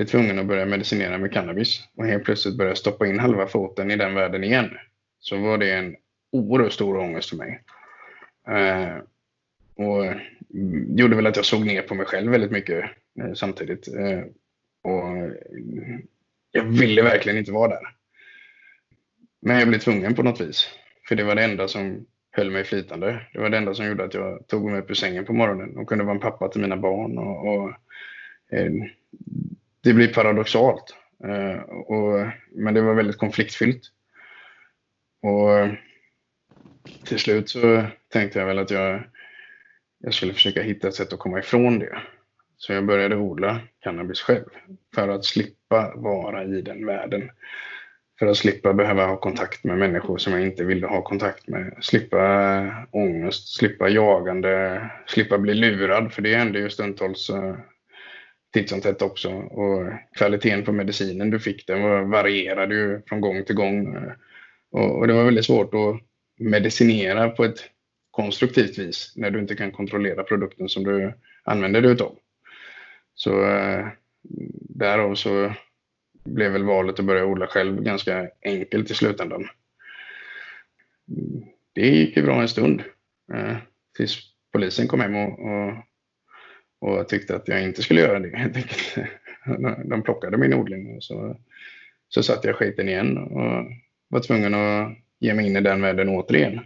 [SPEAKER 1] blir tvungen att börja medicinera med cannabis och helt plötsligt börja stoppa in halva foten i den världen igen så var det en oerhört stor ångest för mig. Eh, och gjorde väl att jag såg ner på mig själv väldigt mycket eh, samtidigt. Eh, och jag ville verkligen inte vara där. Men jag blev tvungen på något vis. För det var det enda som höll mig flytande. Det var det enda som gjorde att jag tog mig upp ur sängen på morgonen och kunde vara en pappa till mina barn. Och, och eh, det blir paradoxalt. Eh, och, men det var väldigt konfliktfyllt. Och till slut så tänkte jag väl att jag, jag skulle försöka hitta ett sätt att komma ifrån det. Så jag började odla cannabis själv för att slippa vara i den världen. För att slippa behöva ha kontakt med människor som jag inte ville ha kontakt med. Slippa ångest, slippa jagande, slippa bli lurad. För det hände ju stundtals eh, titt som tätt också. Och kvaliteten på medicinen du fick den var, varierade ju från gång till gång. Och, och, det var väldigt svårt att medicinera på ett konstruktivt vis när du inte kan kontrollera produkten som du använder dig utav. Så eh, därav så blev väl valet att börja odla själv ganska enkelt i slutändan. Det gick ju bra en stund eh, tills polisen kom hem och, och, och tyckte att jag inte skulle göra det helt enkelt. De plockade min odling och så, så satte jag skiten igen och var tvungen att ge mig in i den världen återigen.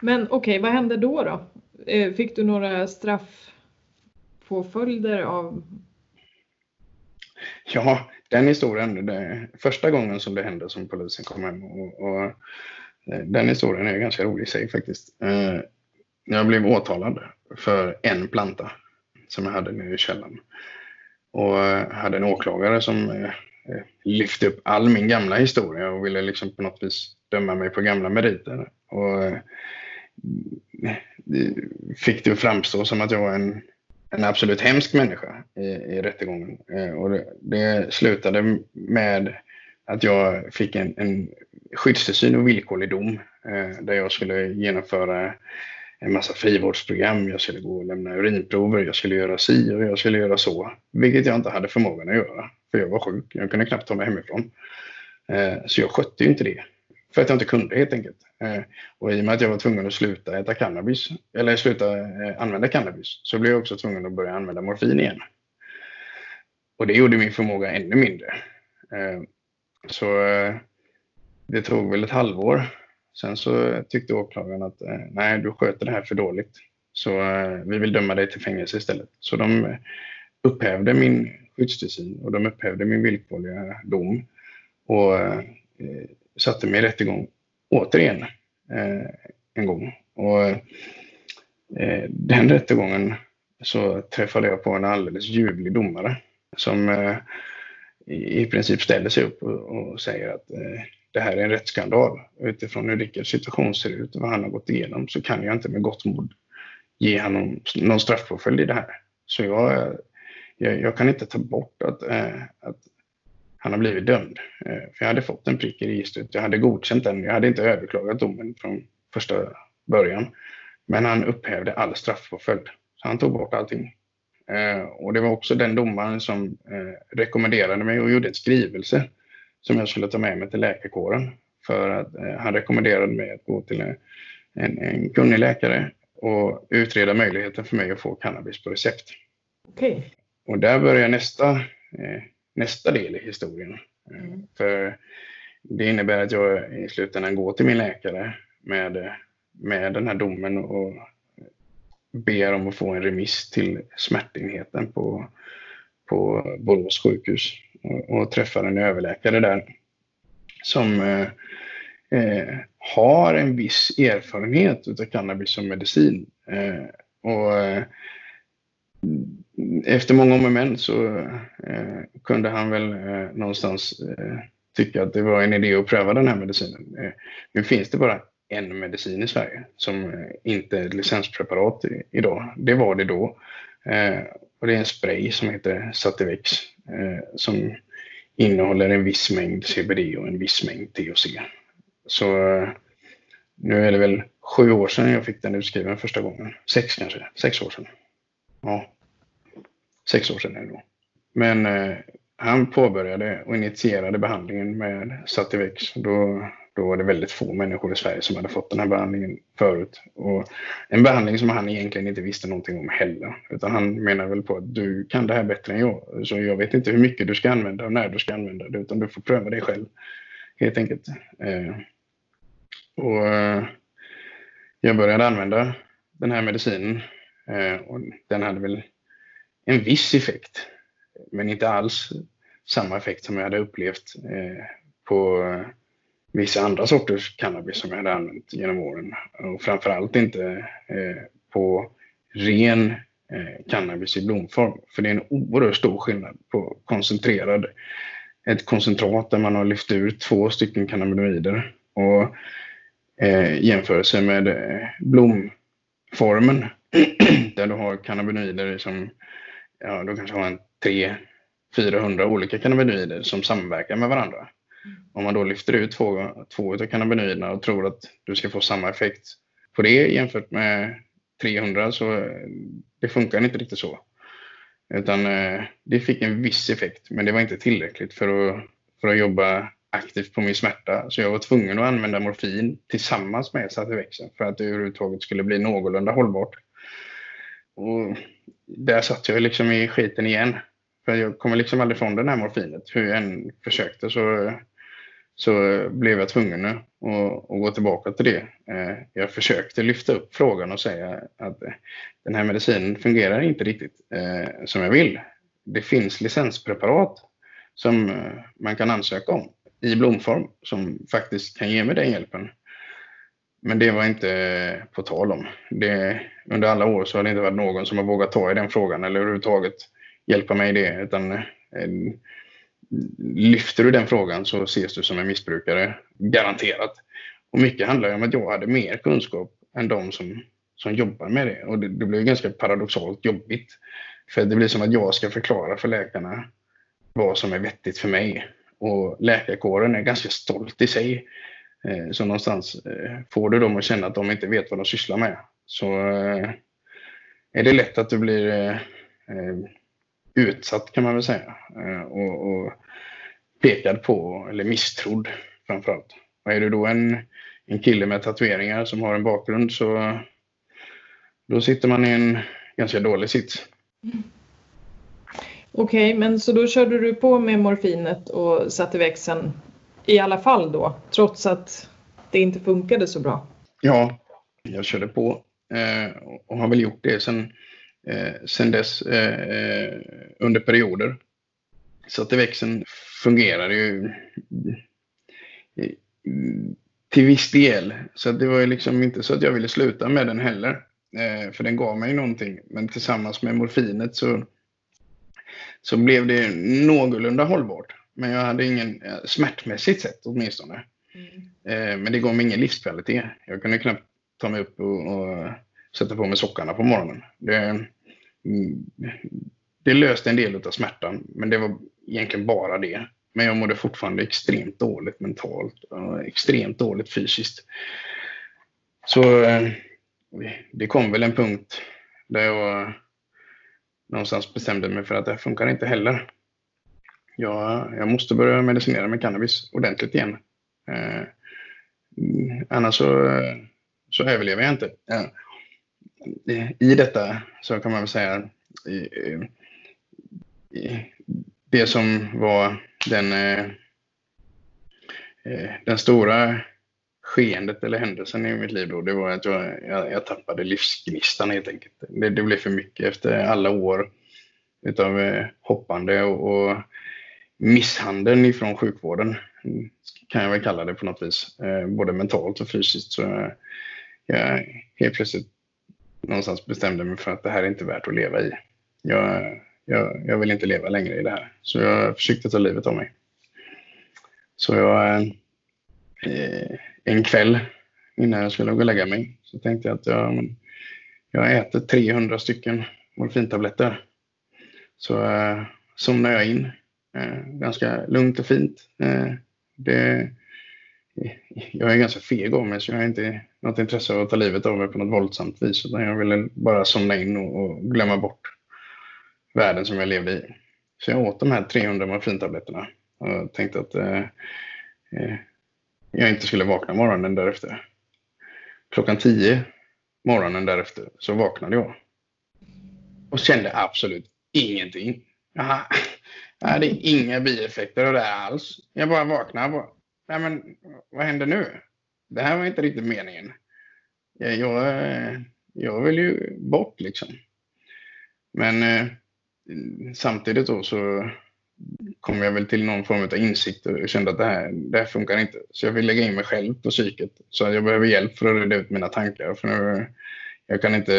[SPEAKER 2] Men okej, okay, vad hände då då? Eh, fick du några straffpåföljder av?
[SPEAKER 1] Ja, den historien, det, första gången som det hände som polisen kom hem och, och eh, den historien är ganska rolig i sig faktiskt. Jag blev åtalad för en planta som jag hade nere i källaren och eh, hade en åklagare som eh, eh, lyfte upp all min gamla historia och ville liksom på något vis döma mig på gamla meriter. Och fick det att framstå som att jag var en, en absolut hemsk människa i, i rättegången. Och det, det, slutade med att jag fick en, en skyddstillsyn och villkorlig dom eh, där jag skulle genomföra en massa frivårdsprogram. Jag skulle gå och lämna urinprover, jag skulle göra si och jag skulle göra så. Vilket jag inte hade förmågan att göra, för jag var sjuk. Jag kunde knappt ta mig hemifrån. Eh, så jag skötte inte det. För att jag inte kunde helt enkelt. Eh, och i och med att jag var tvungen att sluta äta cannabis, eller sluta eh, använda cannabis, så blev jag också tvungen att börja använda morfin igen. Och det gjorde min förmåga ännu mindre. Eh, så eh, det tog väl ett halvår. Sen så tyckte åklagaren att eh, nej, du sköter det här för dåligt. Så eh, vi vill döma dig till fängelse istället. Så de eh, upphävde min skyddstillsyn och de upphävde min villkorliga dom. Och satte mig i rättegång återigen en gång. Och den rättegången så träffade jag på en alldeles ljuvlig domare som i princip ställer sig upp och, säger att det här är en rättsskandal. Utifrån hur Rickards situation ser ut och vad han har gått igenom så kan jag inte med gott mod ge honom någon straffpåföljd i det här. Så jag, jag, jag kan inte ta bort att, eh, att han har blivit dömd. Eh, för jag hade fått en prick i registret. Jag hade godkänt den. Jag hade inte överklagat domen från första början. Men han upphävde all straffpåföljd. Så han tog bort allting. Eh, och det var också den domaren som eh, rekommenderade mig och gjorde en skrivelse som jag skulle ta med mig till läkarkåren. För att han rekommenderade mig att gå till en, en kunnig läkare och utreda möjligheten för mig att få cannabis på recept.
[SPEAKER 2] Okay.
[SPEAKER 1] Och där börjar nästa nästa del i historien. Mm. För det innebär att jag i slutändan går till min läkare med, med den här domen och ber om att få en remiss till smärtenheten på, på Borås sjukhus och, och träffar en överläkare där som eh, eh, har en viss erfarenhet av cannabis som medicin. Eh, och eh, efter många om och men så eh, kunde han väl eh, någonstans eh, tycka att det var en idé att pröva den här medicinen. Eh, nu finns det bara en medicin i Sverige som eh, inte är ett licenspreparat i, idag. Det var det då. Eh, och det är en spray som heter Sativex eh, som innehåller en viss mängd CBD och en viss mängd THC. Så eh, nu är det väl sju år sedan jag fick den utskriven första gången. Sex kanske, sex år sedan. Ja sex år sedan är det då. Men eh, han påbörjade och initierade behandlingen med Sativex. Då, då var det väldigt få människor i Sverige som hade fått den här behandlingen förut. Och en behandling som han egentligen inte visste någonting om heller. Utan han menar väl på att du kan det här bättre än jag. Så jag vet inte hur mycket du ska använda och när du ska använda det. Utan du får pröva dig själv. Helt enkelt. Eh, och eh, jag började använda den här medicinen. Eh, och den hade väl en viss effekt, men inte alls samma effekt som jag hade upplevt eh, på vissa andra sorters cannabis som jag hade använt genom åren. Och framförallt inte eh, på ren eh, cannabis i blomform. För det är en oerhört stor skillnad på koncentrerad, ett koncentrat där man har lyft ut två stycken cannabinoider och eh, jämförelse med eh, blomformen där du har cannabinoider som ja, du kanske har en 300-400 olika cannabinoider som samverkar med varandra. Om man då lyfter ut två, två av cannabinoiderna och tror att du ska få samma effekt på det jämfört med 300 så eh, det funkar inte riktigt så. Utan eh, det fick en viss effekt men det var inte tillräckligt för att, för att jobba aktivt på min smärta. Så jag var tvungen att använda morfin tillsammans med Sativexen för att det överhuvudtaget skulle bli någorlunda hållbart. Och där satt jag liksom i skiten igen. För jag kommer liksom aldrig ifrån det här morfinet. Hur jag än försökte så, så blev jag tvungen att, att gå tillbaka till det. Eh, jag försökte lyfta upp frågan och säga att den här medicinen fungerar inte riktigt eh, som jag vill. Det finns licenspreparat som eh, man kan ansöka om i blomform som faktiskt kan ge mig den hjälpen. Men det var inte på tal om. Det, under alla år så har det inte varit någon som har vågat ta i den frågan eller överhuvudtaget hjälpa mig i det. Utan, eh, lyfter du den frågan så ses du som en missbrukare, garanterat. Och mycket handlar om att jag hade mer kunskap än de som, som jobbar med det. Och det, det blev ganska paradoxalt jobbigt. För det blir som att jag ska förklara för läkarna vad som är vettigt för mig. Och läkarkåren är ganska stolt i sig. Eh, så någonstans eh, får du dem att känna att de inte vet vad de sysslar med. Så eh, är det lätt att du blir utsatt kan man väl säga. Och, och pekad på, eller misstrodd framförallt. Och är du då en, en kille med tatueringar som har en bakgrund så då sitter man i en ganska dålig sits. Mm.
[SPEAKER 2] Okej, okay, men så då körde du på med morfinet och satte växeln i alla fall då, trots att det inte funkade så bra?
[SPEAKER 1] Ja, jag körde på eh, och har väl gjort det sen, eh, sen dess eh, under perioder. Så att växeln fungerar ju till viss del. Så det var ju liksom inte så att jag ville sluta med den heller. för den gav mig någonting. Men tillsammans med morfinet så så blev det någorlunda hållbart. Men jag hade ingen, eh, smärtmässigt sett åtminstone. Mm. Eh, men det gav mig ingen livskvalitet. Jag kunde knappt ta mig upp och, och sätta på mig sockarna på morgonen. Det, det löste en del av smärtan, men det var egentligen bara det. Men jag mådde fortfarande extremt dåligt mentalt och extremt dåligt fysiskt. Så eh, det kom väl en punkt där jag någonstans bestämde mig för att det här funkar inte heller. Jag, jag måste börja medicinera med cannabis ordentligt igen. Eh, mm, annars så, så överlever jag inte. Eh, i detta så kan man väl säga det som var den, eh, eh, den stora skeendet eller händelsen i mitt liv då, det var att jag, jag, jag tappade livsgnistan helt enkelt. Det, det, blev för mycket efter alla år utav eh, hoppande och, och misshandeln ifrån sjukvården kan jag väl kalla det på något vis. Både mentalt och fysiskt. Så jag helt plötsligt någonstans bestämde mig för att det här är inte värt att leva i. Jag, jag, jag vill inte leva längre i det här. Så jag försökte ta livet av mig. Så jag eh, en kväll innan jag skulle gå och lägga mig så tänkte jag att jag, jag äter 300 stycken morfintabletter. Så eh, somnade jag in eh, ganska lugnt och fint. Det, jag är ganska feg av mig så jag har inte något intresse av att ta livet av mig på något våldsamt vis utan jag ville bara somna in och, och glömma bort världen som jag levde i. Så jag åt de här 300 morfintabletterna och tänkte att eh, eh, jag inte skulle vakna morgonen därefter. Klockan 10 morgonen därefter så vaknade jag. Och kände absolut ingenting. Jag hade inga bieffekter av det här alls. Jag bara vaknade och bara, nej men vad händer nu? Det här var inte riktigt meningen. Eh, jag, jag, jag vill ju bort liksom. Men eh, samtidigt då så kom jag väl till någon form av insikt och kände att det här, det här funkar inte. Så jag vill lägga in mig själv på psyket. Så jag behöver hjälp för att reda ut mina tankar. För nu, jag kan inte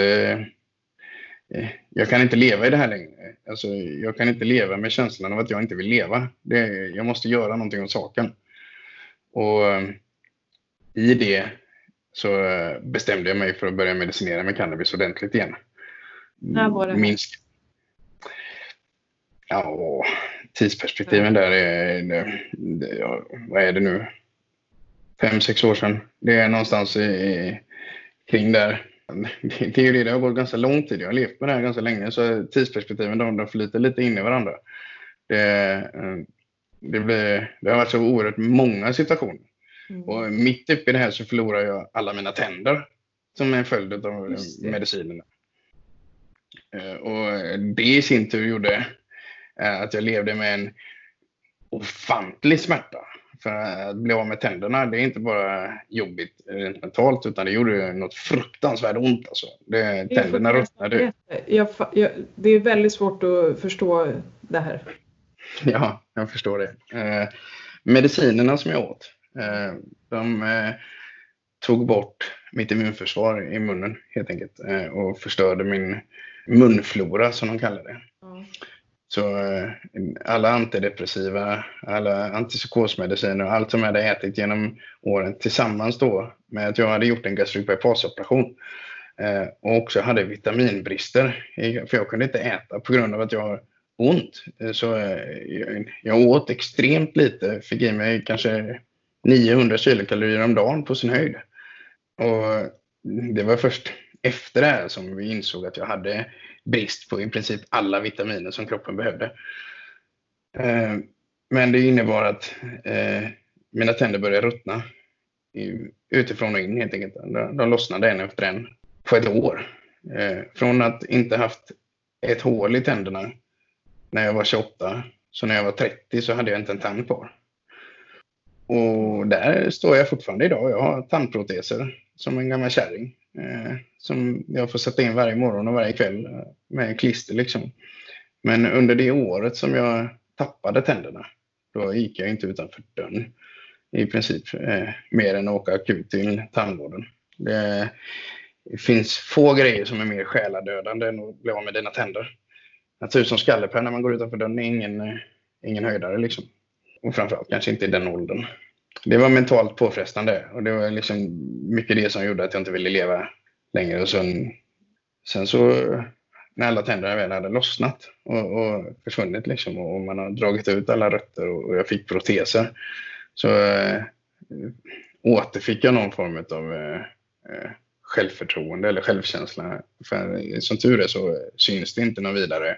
[SPEAKER 1] eh, jag kan inte leva i det här längre. Alltså, jag kan inte leva med känslan av att jag inte vill leva. Det, jag måste göra någonting åt saken. Och eh, i det så eh, bestämde jag mig för att börja medicinera med cannabis ordentligt igen.
[SPEAKER 2] När var det?
[SPEAKER 1] Minsk. Ja, tidsperspektiven där är, det, det, ja, vad är det nu, fem, sex år sedan. Det är någonstans i, kring där. Det är ju det, det har gått ganska lång tid. Jag har levt med det här ganska länge så tidsperspektiven de, de flyter lite in i varandra. Det, det, blir, det har varit så oerhört många situationer. Mm. Och mitt uppe i det här så förlorar jag alla mina tänder som är en följd av medicinerna. Eh, och det i sin tur gjorde eh, att jag levde med en ofantlig smärta. För att bli av med tänderna, det är inte bara jobbigt rent mentalt, utan det gjorde något fruktansvärt ont. Alltså. Det, tänderna ruttnade.
[SPEAKER 2] Jag, jag, det är väldigt svårt att förstå det här.
[SPEAKER 1] Ja, jag förstår det. Eh, medicinerna som jag åt, eh, de eh, tog bort mitt immunförsvar i munnen helt enkelt eh, och förstörde min munflora som de kallar det. Mm. Så eh, alla antidepressiva, alla antipsykosmediciner och allt som jag hade ätit genom åren tillsammans då med att jag hade gjort en gastric bypass-operation eh, och också hade vitaminbrister. För jag kunde inte äta på grund av att jag ont. Eh, så eh, jag åt extremt lite, fick i mig kanske 900 kilokalorier om dagen på sin höjd. Och det var först efter det här som vi insåg att jag hade brist på i princip alla vitaminer som kroppen behövde. Eh, men det innebar att mina tänder började ruttna utifrån och in helt enkelt. De lossnade en efter en på ett år. Från att inte haft ett hål i tänderna när jag var 28, så när jag var 30 så hade jag inte en tand kvar. Och där står jag fortfarande idag. Jag har tandproteser som en gammal kärring. Eh, som jag får sätta in varje morgon och varje kväll eh, med klister liksom. Men under det året som jag tappade tänderna, då gick jag inte utanför dörren i princip. Eh, mer än att åka akut till tandvården. Det finns få grejer som är mer själadödande än att bli av med dina tänder. Att se ut som skallepär när man går utanför dörren är ingen, eh, ingen höjdare liksom. Och framförallt kanske inte i den åldern det var mentalt påfrestande och det var liksom mycket det som gjorde att jag inte ville leva längre. Och sen, sen så när alla tänderna väl hade lossnat och, och försvunnit liksom, och man har dragit ut alla rötter och, jag fick proteser så äh, återfick jag någon form av äh, självförtroende eller självkänsla. För som tur är så syns det inte något vidare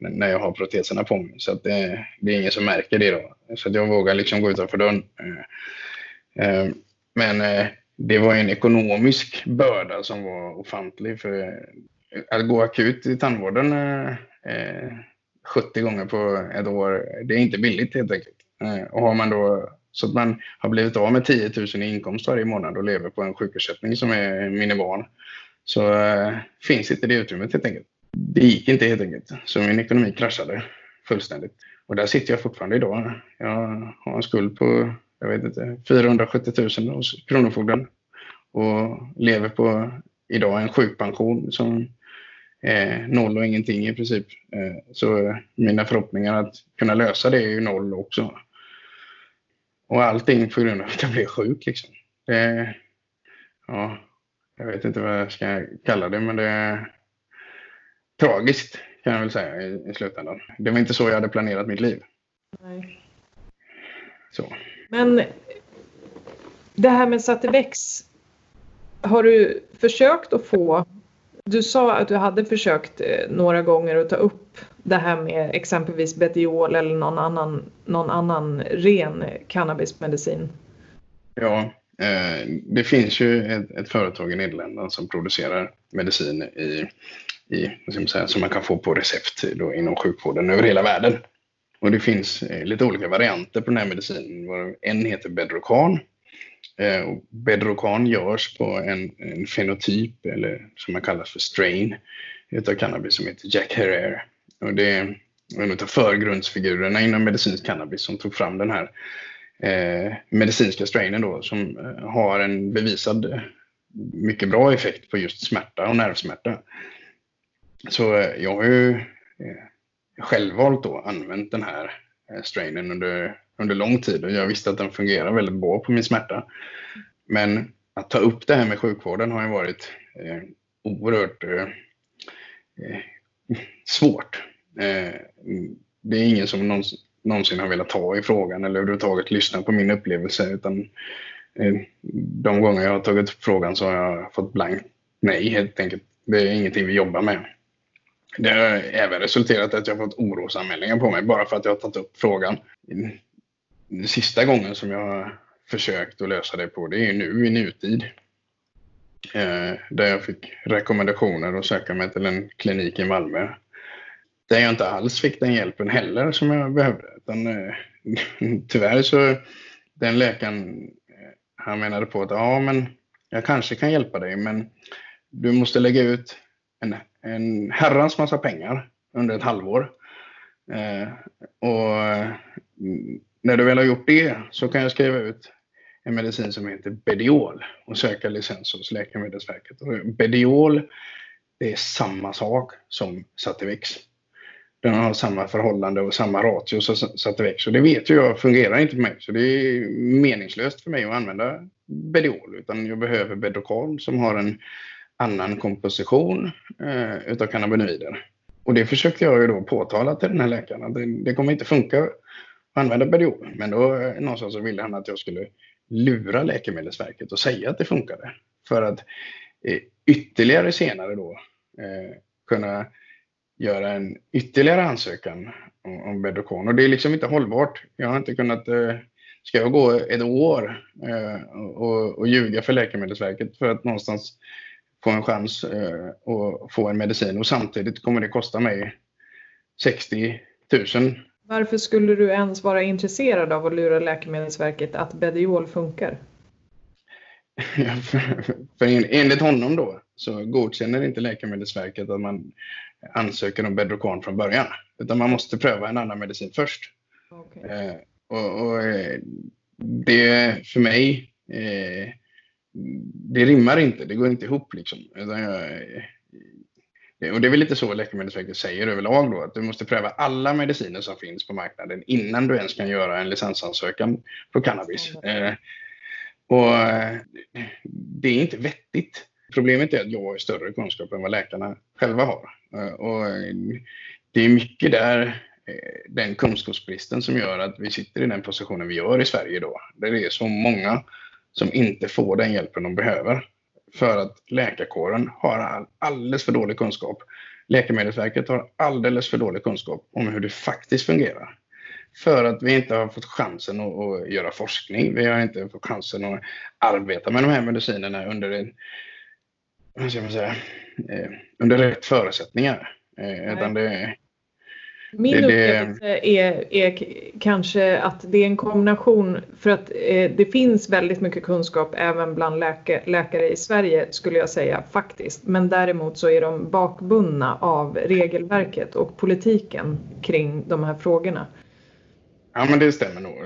[SPEAKER 1] när jag har proteserna på mig. Så att det, det är ingen som märker det då. Så att jag vågar liksom gå utanför dörren. Eh, eh, men eh, det var en ekonomisk börda som var ofantlig. För att gå akut i tandvården 70 gånger på ett år, det är inte billigt helt enkelt. Och har man då så att man har blivit av med 10 000 i inkomst varje månad och lever på en sjukersättning som är minimal så eh, finns inte det utrymmet helt enkelt det gick inte helt enkelt. Så min ekonomi kraschade fullständigt. Och där sitter jag fortfarande idag. Jag har en skuld på jag vet inte, 470 000 hos Kronofogden och lever på idag en sjukpension som är noll och ingenting i princip. Eh, så eh, mina förhoppningar att kunna lösa det är ju noll också. Och allting på grund av att jag blev sjuk liksom. Det, ja, jag vet inte vad jag ska kalla det men det tragiskt kan jag väl säga i, i slutändan. Det var inte så jag hade planerat mitt liv.
[SPEAKER 2] Nej. Så. Men det här med Sativex, har du försökt att få du sa att du hade försökt eh, några gånger att ta upp det här med exempelvis Betiol eller någon annan, någon annan ren cannabismedicin.
[SPEAKER 1] Ja, eh, det finns ju ett, ett, företag i Nederländerna som producerar medicin i i, säga, som man kan få på recept då, inom sjukvården över hela världen. Och det finns eh, lite olika varianter på den här medicinen. En heter Bedrocan. Eh, och Bedrocan görs på en, en fenotyp, eller som man kallar för strain, utav cannabis som heter Jack Herrera. Och det är en av förgrundsfigurerna inom medicinsk cannabis som tog fram den här eh, medicinska strainen då, som eh, har en bevisad mycket bra effekt på just smärta och nervsmärta. Så eh, jag har ju eh, självvalt då använt den här eh, strainen under, under lång tid och jag visste att den fungerar väldigt bra på min smärta. Men att ta upp det här med sjukvården har ju varit eh, oerhört eh, eh svårt. Eh, det är ingen som någonsin, någonsin har velat ta i frågan eller överhuvudtaget lyssna på min upplevelse. Utan eh, de gånger jag har tagit upp frågan så har jag fått blankt nej helt enkelt. Det är ingenting vi jobbar med. Det har även resulterat i att jag har fått orosanmälningar på mig bara för att jag har tagit upp frågan. Sista gången som jag har försökt att lösa det på det är nu i nutid. Eh, där jag fick rekommendationer att söka mig till en klinik i Malmö. Där jag inte alls fick den hjälpen heller som jag behövde. Utan, eh, tyvärr så den läkaren eh, han menade på att ja men jag kanske kan hjälpa dig men du måste lägga ut en, en herrans massa pengar under ett halvår. Eh, och mm, när du väl har gjort det så kan jag skriva ut en medicin som heter Bediol och söka licens hos Läkemedelsverket. Och Bediol det är samma sak som Sativex. Den har samma förhållande och samma ratio som Sativex. Och det vet ju jag fungerar inte för mig. Så det är meningslöst för mig att använda Bediol. Utan jag behöver Bedokal som har en annan komposition eh, utav cannabinoider. Och det försökte jag ju då påtala till den här läkaren. Det, det kommer inte funka använda Bediol. Men då eh, någonstans så ville han att jag skulle lura Läkemedelsverket och säga att det funkade. För att eh, ytterligare senare då eh, kunna göra en ytterligare ansökan om, om Bedokon. Och det är liksom inte hållbart. Jag har inte kunnat... Eh, ska jag gå ett år eh, och, och ljuga för Läkemedelsverket för att någonstans få en chans eh, att få en medicin och samtidigt kommer det kosta mig 60 000
[SPEAKER 2] varför skulle du ens vara intresserad av att lura Läkemedelsverket att Bediol funkar?
[SPEAKER 1] för, för enligt honom då så godkänner inte Läkemedelsverket att man ansöker om Bedrocan från början. Utan man måste pröva en annan medicin först. Okay. Eh, och, och, eh, det för mig, eh, det rimmar inte, det går inte ihop liksom. Jag, och det är väl lite så Läkemedelsverket säger överlag då, att du måste pröva alla mediciner som finns på marknaden innan du ens kan göra en licensansökan på cannabis. Eh, och eh, det är inte vettigt. Problemet är att jag har större kunskap än vad läkarna själva har. Eh, och det är mycket där, eh, den kunskapsbristen som gör att vi sitter i den positionen vi gör i Sverige idag. Där det är så många som inte får den hjälpen de behöver för att läkarkåren har alldeles för dålig kunskap. Läkemedelsverket har alldeles för dålig kunskap om hur det faktiskt fungerar. För att vi inte har fått chansen att, att göra forskning. Vi har inte fått chansen att arbeta med de här medicinerna under en, vad ska man säga, eh, under rätt förutsättningar. Eh, utan det,
[SPEAKER 2] min det, upplevelse är, är kanske att det är en kombination för att eh, det finns väldigt mycket kunskap även bland läka, läkare i Sverige skulle jag säga faktiskt. Men däremot så är de bakbundna av regelverket och politiken kring de här frågorna.
[SPEAKER 1] Ja men det stämmer nog.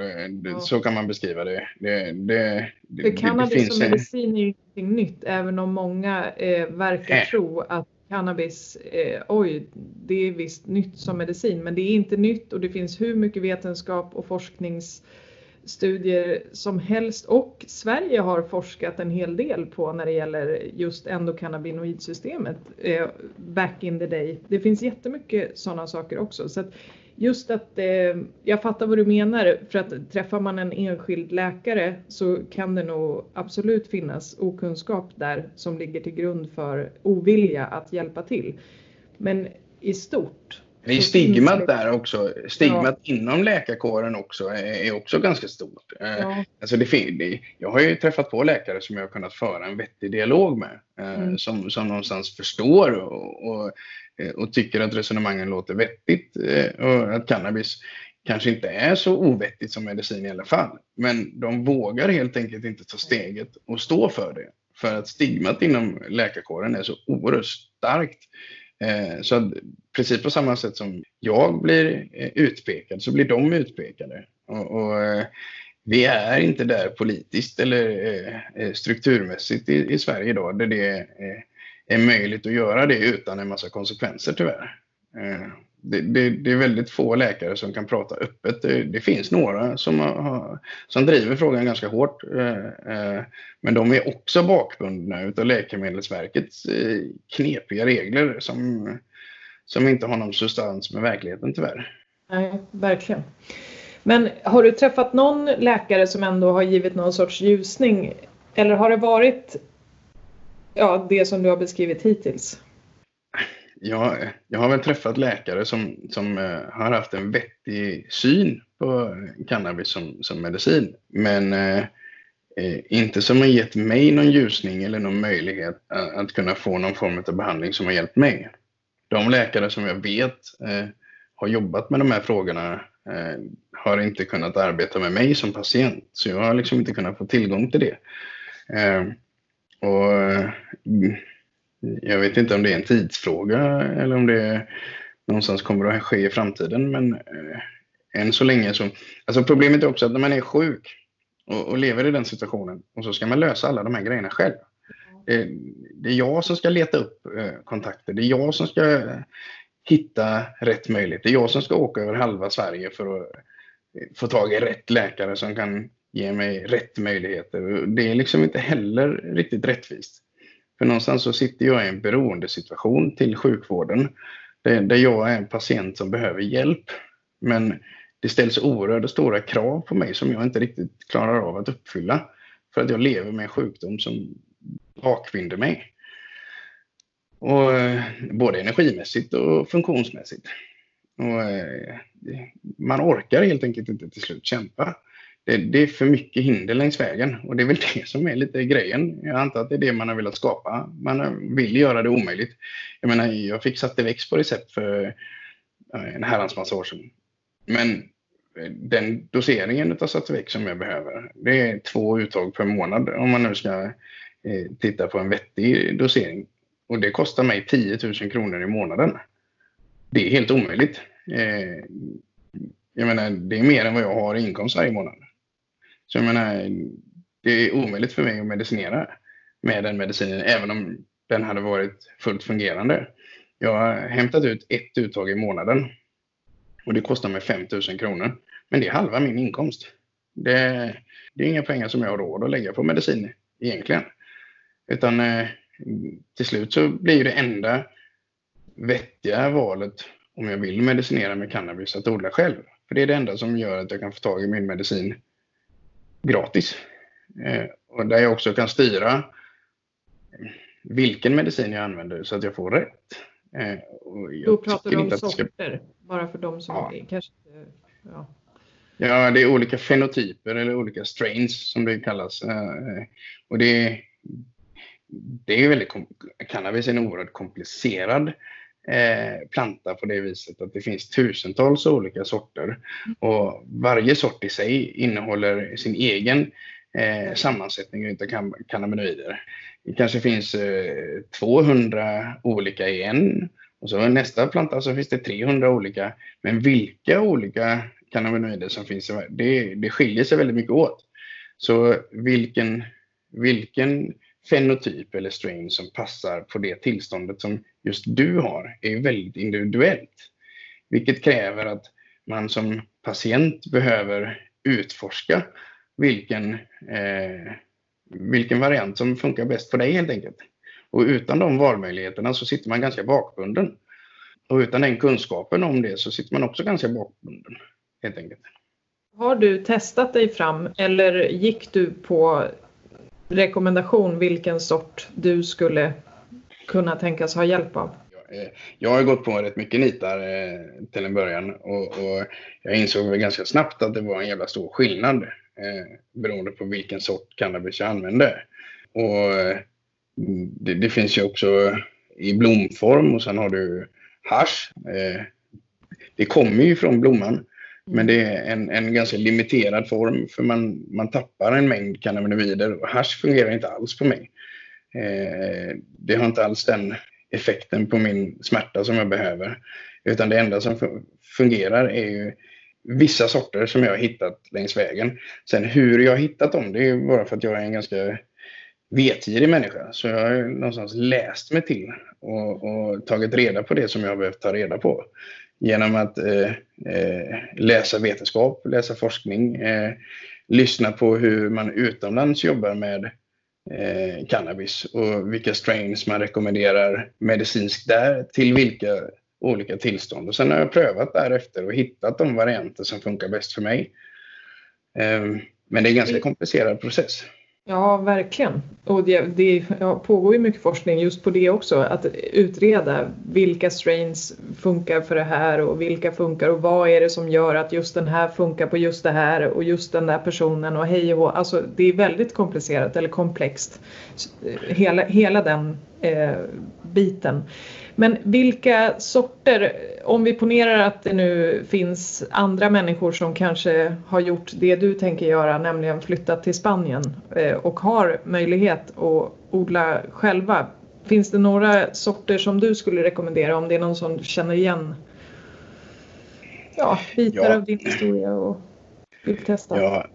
[SPEAKER 1] Ja. Så kan man beskriva det. det, det,
[SPEAKER 2] det cannabis det som medicin är ju ingenting nytt även om många eh, verkar äh. tro att cannabis, eh, oj, det är visst nytt som medicin, men det är inte nytt och det finns hur mycket vetenskap och forskningsstudier som helst och Sverige har forskat en hel del på när det gäller just endokannabinoidsystemet eh, back in the day. Det finns jättemycket sådana saker också. Så att just att eh, jag fattar vad du menar för att träffar man en enskild läkare så kan det nog absolut finnas okunskap där som ligger till grund för ovilja att hjälpa till. Men i stort.
[SPEAKER 1] Det är stigmat det... där också. Stigmat ja. inom läkarkåren också är, också ganska stort. Eh, ja. Alltså det, det, jag har ju träffat på läkare som jag har kunnat föra en vettig dialog med. Eh, mm. Som, som någonstans förstår och, och Eh, och tycker att resonemangen låter vettigt eh, och att cannabis kanske inte är så ovettigt som medicin i alla fall. Men de vågar helt enkelt inte ta steget och stå för det. För att stigmat inom läkarkåren är så oerhört starkt. Eh, så att precis på samma sätt som jag blir utpekad så blir de utpekade. Och, och vi är inte där politiskt eller strukturmässigt i, i Sverige idag där det är möjligt att göra det utan en massa konsekvenser tyvärr. Eh, det, det, det, är väldigt få läkare som kan prata öppet. Det, det finns några som, har, som driver frågan ganska hårt. Eh, eh, men de är också bakbundna av Läkemedelsverkets knepiga regler som, som inte har någon substans med verkligheten tyvärr.
[SPEAKER 2] Nej, verkligen. Men har du träffat någon läkare som ändå har givit någon sorts ljusning? Eller har det varit ja, det som du har beskrivit hittills?
[SPEAKER 1] Ja, jag har väl träffat läkare som, som eh, har haft en vettig syn på cannabis som, som medicin. Men eh, eh inte som har gett mig någon ljusning eller någon möjlighet att, att, kunna få någon form av behandling som har hjälpt mig. De läkare som jag vet eh, har jobbat med de här frågorna eh, har inte kunnat arbeta med mig som patient. Så jag har liksom inte kunnat få tillgång till det och eh, jag vet inte om det är en tidsfråga eller om det någonstans kommer att ske i framtiden. Men eh, än så länge så... Alltså problemet är också att när man är sjuk och, och lever i den situationen och så ska man lösa alla de här grejerna själv. Det, det är jag som ska leta upp eh, kontakter. Det är jag som ska hitta rätt möjlighet. Det är jag som ska åka över halva Sverige för att få tag i rätt läkare som kan ge mig rätt möjligheter. Det är liksom inte heller riktigt rättvist. För någonstans så sitter jag i en beroendesituation till sjukvården där jag är en patient som behöver hjälp. Men det ställs oerhört stora krav på mig som jag inte riktigt klarar av att uppfylla. För att jag lever med en sjukdom som bakbinder mig. Och, eh, både energimässigt och funktionsmässigt. Och, eh, man orkar helt enkelt inte till slut kämpa det, det, är för mycket hinder längs vägen och det är väl det som är lite grejen. Jag antar att det är det man har velat skapa. Man vill göra det omöjligt. Jag menar, jag fick Sativex på recept för eh, en herrans massa år sedan. Men eh, den doseringen av Sativex som jag behöver, det är två uttag per månad om man nu ska eh, titta på en vettig dosering. Och det kostar mig 10 000 kronor i månaden. Det är helt omöjligt. Jag menar, det är mer än vad jag har i inkomst varje månad. Så jag menar, det är omöjligt för mig att medicinera med den medicinen, även om den hade varit fullt fungerande. Jag har hämtat ut ett uttag i månaden och det kostar mig 5 000 kronor. Men det är halva min inkomst. Det, det är inga pengar som jag har råd att lägga på medicin egentligen. Utan eh, till slut så blir det enda vettiga valet om jag vill medicinera med cannabis att odla själv. För det är det enda som gör att jag kan få tag i min medicin gratis. Eh, och där jag också kan styra vilken medicin jag använder så att jag får rätt.
[SPEAKER 2] Eh, Då pratar du om sorter, ska... bara för de som ja. kanske
[SPEAKER 1] ja. ja, det är olika fenotyper eller olika strains som det kallas. Eh, och det, det är väldigt, cannabis är en oerhört komplicerad eh, planta på det viset att det finns tusentals olika sorter och varje sort i sig innehåller sin egen eh, sammansättning av cannabinoider. Det kanske finns eh, 200 olika i en och så nästa planta så finns det 300 olika. Men vilka olika cannabinoider som finns, det, det skiljer sig väldigt mycket åt. Så vilken, vilken fenotyp eller strain som passar på det tillståndet som just du har är väldigt individuellt. Vilket kräver att man som patient behöver utforska vilken, eh, vilken variant som funkar bäst för dig helt enkelt. Och utan de valmöjligheterna så sitter man ganska bakbunden. Och utan den kunskapen om det så sitter man också ganska bakbunden helt enkelt.
[SPEAKER 2] Har du testat dig fram eller gick du på rekommendation vilken sort du skulle kunna tänkas ha hjälp av?
[SPEAKER 1] Jag eh, har gått på rätt mycket nitar eh, till en början och, och jag insåg väl ganska snabbt att det var en jävla stor skillnad eh, beroende på vilken sort cannabis jag använde. Och mm, det, det, finns ju också i blomform och sen har du hash. Eh, det kommer ju från blomman men det är en, en ganska limiterad form för man, man tappar en mängd cannabinoider och hash fungerar inte alls på mig. Eh, det har inte alls den effekten på min smärta som jag behöver. Utan det enda som fungerar är ju vissa sorter som jag har hittat längs vägen. Sen hur jag har hittat dem, det är bara för att jag är en ganska vetgirig människa. Så jag har någonstans läst mig till och, och, tagit reda på det som jag har behövt ta reda på genom att eh, eh, läsa vetenskap, läsa forskning, eh, lyssna på hur man utomlands jobbar med cannabis och vilka strains man rekommenderar medicinskt där till vilka olika tillstånd. Och sen har jag prövat därefter och hittat de varianter som funkar bäst för mig. Ehm, men det är en ganska komplicerad process.
[SPEAKER 2] Ja, verkligen. Och det, det pågår ju mycket forskning just på det också, att utreda vilka strains funkar för det här och vilka funkar och vad är det som gör att just den här funkar på just det här och just den där personen och hej och Alltså det är väldigt komplicerat eller komplext, eh, hela, hela den eh, biten. Men vilka sorter, om vi ponerar att det nu finns andra människor som kanske har gjort det du tänker göra, nämligen flyttat till Spanien eh, och har möjlighet att odla själva. Finns det några sorter som du skulle rekommendera om det är någon som känner igen ja, bitar ja. av din historia och vill testa?
[SPEAKER 1] Ja,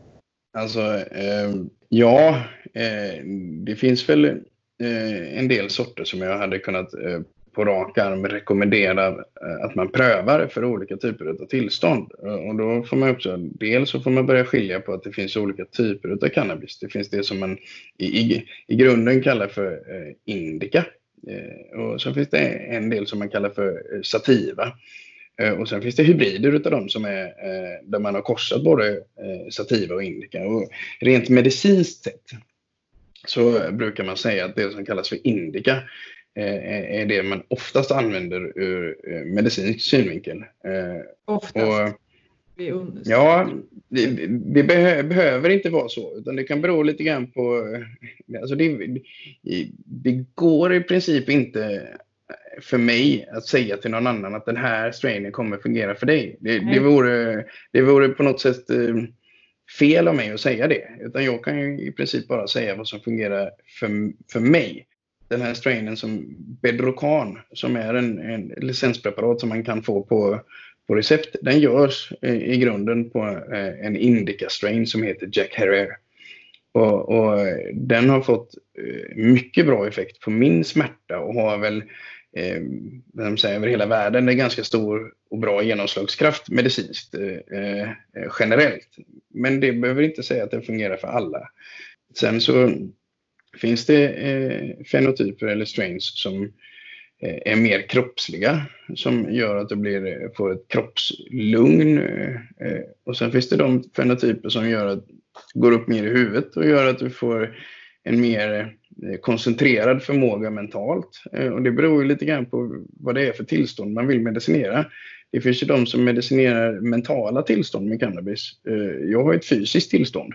[SPEAKER 1] alltså eh, ja, eh, det finns väl eh, en del sorter som jag hade kunnat eh, på rak arm rekommendera eh, att man prövar för olika typer av tillstånd. Eh, och då får man också, dels så får man börja skilja på att det finns olika typer av cannabis. Det finns det som man i, i, i grunden kallar för eh, indica. Eh, och sen finns det en del som man kallar för eh, sativa. Och sen finns det hybrider utav dem som är där man har korsat både sativa och indica. Och rent medicinskt sett så brukar man säga att det som kallas för indica är det man oftast använder ur eh, medicinsk synvinkel.
[SPEAKER 2] Eh, oftast? Och,
[SPEAKER 1] ja, det, det behö, behöver inte vara så, utan det kan bero lite grann på... Eh, alltså det, det går i princip inte för mig att säga till någon annan att den här strainen kommer fungera för dig. Det, det, vore, det vore på något sätt fel av mig att säga det. Utan jag kan ju i princip bara säga vad som fungerar för, för mig den här strainen som Bedrocan, som är en, en licenspreparat som man kan få på, på recept, den görs i, i grunden på eh, en indica-strain som heter Jack Herrera. Och, och, den har fått eh, mycket bra effekt på min smärta och har väl eh, säger, över hela världen en ganska stor och bra genomslagskraft medicinskt eh, eh, generellt. Men det behöver inte säga att den fungerar för alla. Sen så finns det eh, fenotyper eller strains som eh, är mer kroppsliga som gör att du blir, eh, får ett kroppslugn. Eh, eh, och sen finns det de fenotyper som gör att går upp mer i huvudet och gör att du får en mer eh, koncentrerad förmåga mentalt. Och det beror ju lite grann på vad det är för tillstånd man vill medicinera. Det finns ju de som medicinerar mentala tillstånd med cannabis. Jag har ett fysiskt tillstånd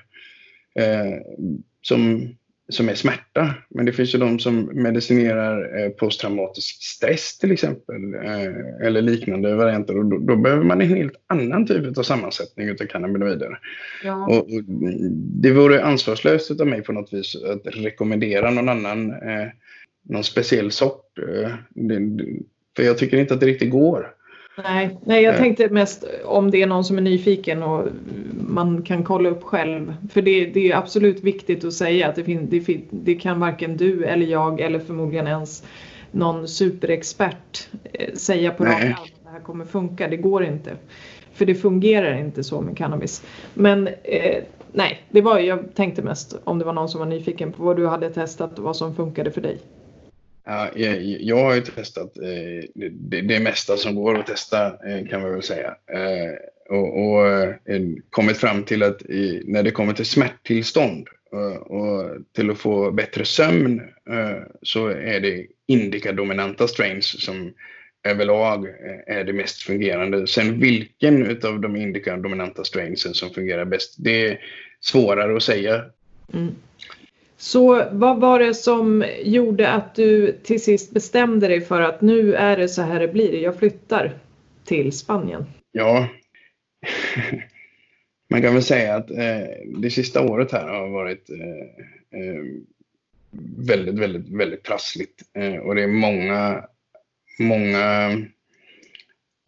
[SPEAKER 1] som som är smärta. Men det finns ju de som medicinerar eh, posttraumatisk stress till exempel eh, eller liknande varianter och då, då, behöver man en helt annan typ av sammansättning av cannabinoider. Ja. Och, och, det vore ansvarslöst av mig på något vis att rekommendera någon annan, eh, någon speciell sort. Det, för jag tycker inte att det riktigt går.
[SPEAKER 2] Nej, nej, jag tänkte mest om det är någon som är nyfiken och man kan kolla upp själv. För det, det är absolut viktigt att säga att det, fin, det, det kan varken du eller jag eller förmodligen ens någon superexpert eh, säga på rakt att det här kommer funka. Det går inte. För det fungerar inte så med cannabis. Men eh, nej, det var, jag tänkte mest om det var någon som var nyfiken på vad du hade testat och vad som funkade för dig.
[SPEAKER 1] Ja, jag, jag har ju testat eh, det, det mesta som går att testa eh, kan man väl säga. Eh, och, och eh, kommit fram till att i, när det kommer till smärttillstånd eh, och till att få bättre sömn eh, så är det indikadominanta strains som överlag är det mest fungerande. Sen vilken av de indikadominanta strainsen som fungerar bäst, det är svårare att säga. Mm.
[SPEAKER 2] Så vad var det som gjorde att du till sist bestämde dig för att nu är det så här det blir, jag flyttar till Spanien?
[SPEAKER 1] Ja, man kan väl säga att eh, det sista året här har varit eh, eh, väldigt, väldigt, väldigt prassligt eh, och det är många, många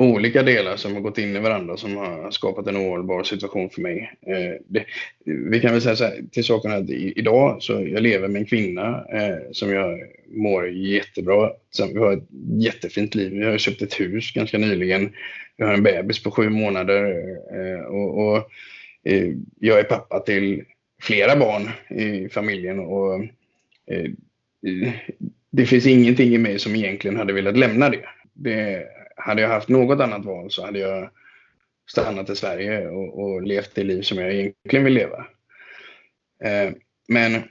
[SPEAKER 1] olika delar som har gått in i varandra som har skapat en ohållbar situation för mig. Eh, det, vi kan väl säga så här, till saken att idag så jag lever med en kvinna eh, som jag mår jättebra. Som, vi har ett jättefint liv. Vi har köpt ett hus ganska nyligen. Vi har en bebis på sju månader eh, och, och eh, jag är pappa till flera barn i familjen och eh, det finns ingenting i mig som egentligen hade velat lämna det. Det hade jag haft något annat val så hade jag stannat i Sverige och, och levt det liv som jag egentligen vill leva. Eh, men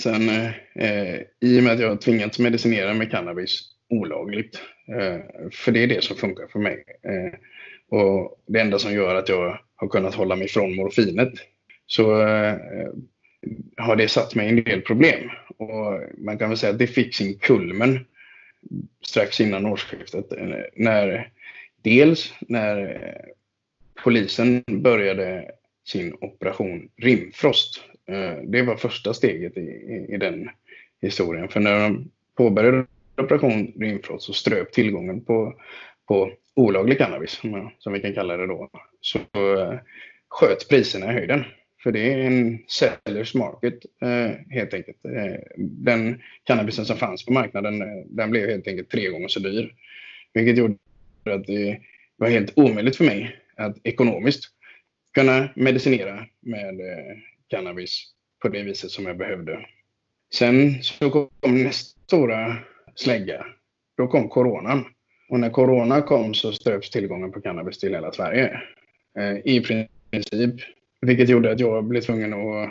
[SPEAKER 1] sen eh, i och med att jag har tvingats medicinera med cannabis olagligt, eh, för det är det som funkar för mig. Eh, och det enda som gör att jag har kunnat hålla mig från morfinet, så eh, har det satt mig i en del problem. Och man kan väl säga att det fick sin kulmen strax innan årsskiftet. När, dels när polisen började sin operation Rimfrost. Eh, det var första steget i, i, den historien. För när de påbörjade operation Rimfrost så ströp tillgången på, på olaglig cannabis, som vi kan kalla det då, så eh, sköt priserna i höjden. För det är en sellers market eh, helt enkelt. Eh, den cannabisen som fanns på marknaden, eh, den blev helt enkelt tre gånger så dyr. Vilket gjorde att det var helt omöjligt för mig att ekonomiskt kunna medicinera med cannabis på det viset som jag behövde. Sen så kom nästa stora slägga. Då kom coronan. Och när corona kom så ströps tillgången på cannabis till hela Sverige. Eh, I princip. Vilket gjorde att jag blev tvungen att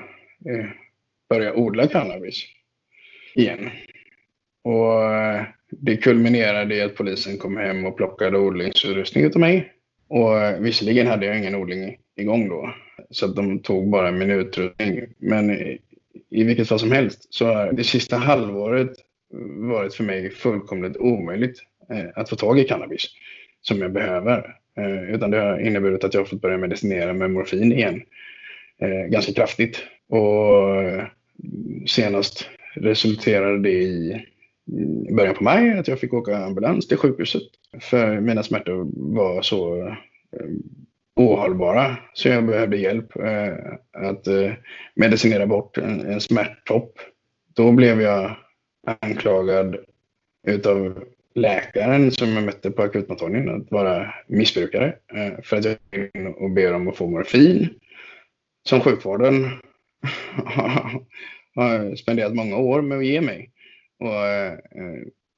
[SPEAKER 1] eh, börja odla cannabis igen. Och eh, det kulminerade i att polisen kom hem och plockade odlingsutrustning av mig. Och eh, visserligen hade jag ingen odling igång då, så att de tog bara min utrustning. Men i, i vilket fall som helst så har det sista halvåret varit för mig fullkomligt omöjligt eh, att få tag i cannabis som jag behöver. Eh, utan det har inneburit att jag har fått börja medicinera med morfin igen Eh, ganska kraftigt. Och eh, senast resulterade det i början på maj att jag fick åka ambulans till sjukhuset. För mina smärtor var så eh, ohållbara så jag behövde hjälp att medicinera bort en smärttopp. Då blev jag anklagad utav läkaren som jag mötte på akutmottagningen att vara missbrukare för att jag gick in och ber om att få morfin som sjukvården har spenderat många år med att ge mig. Och eh,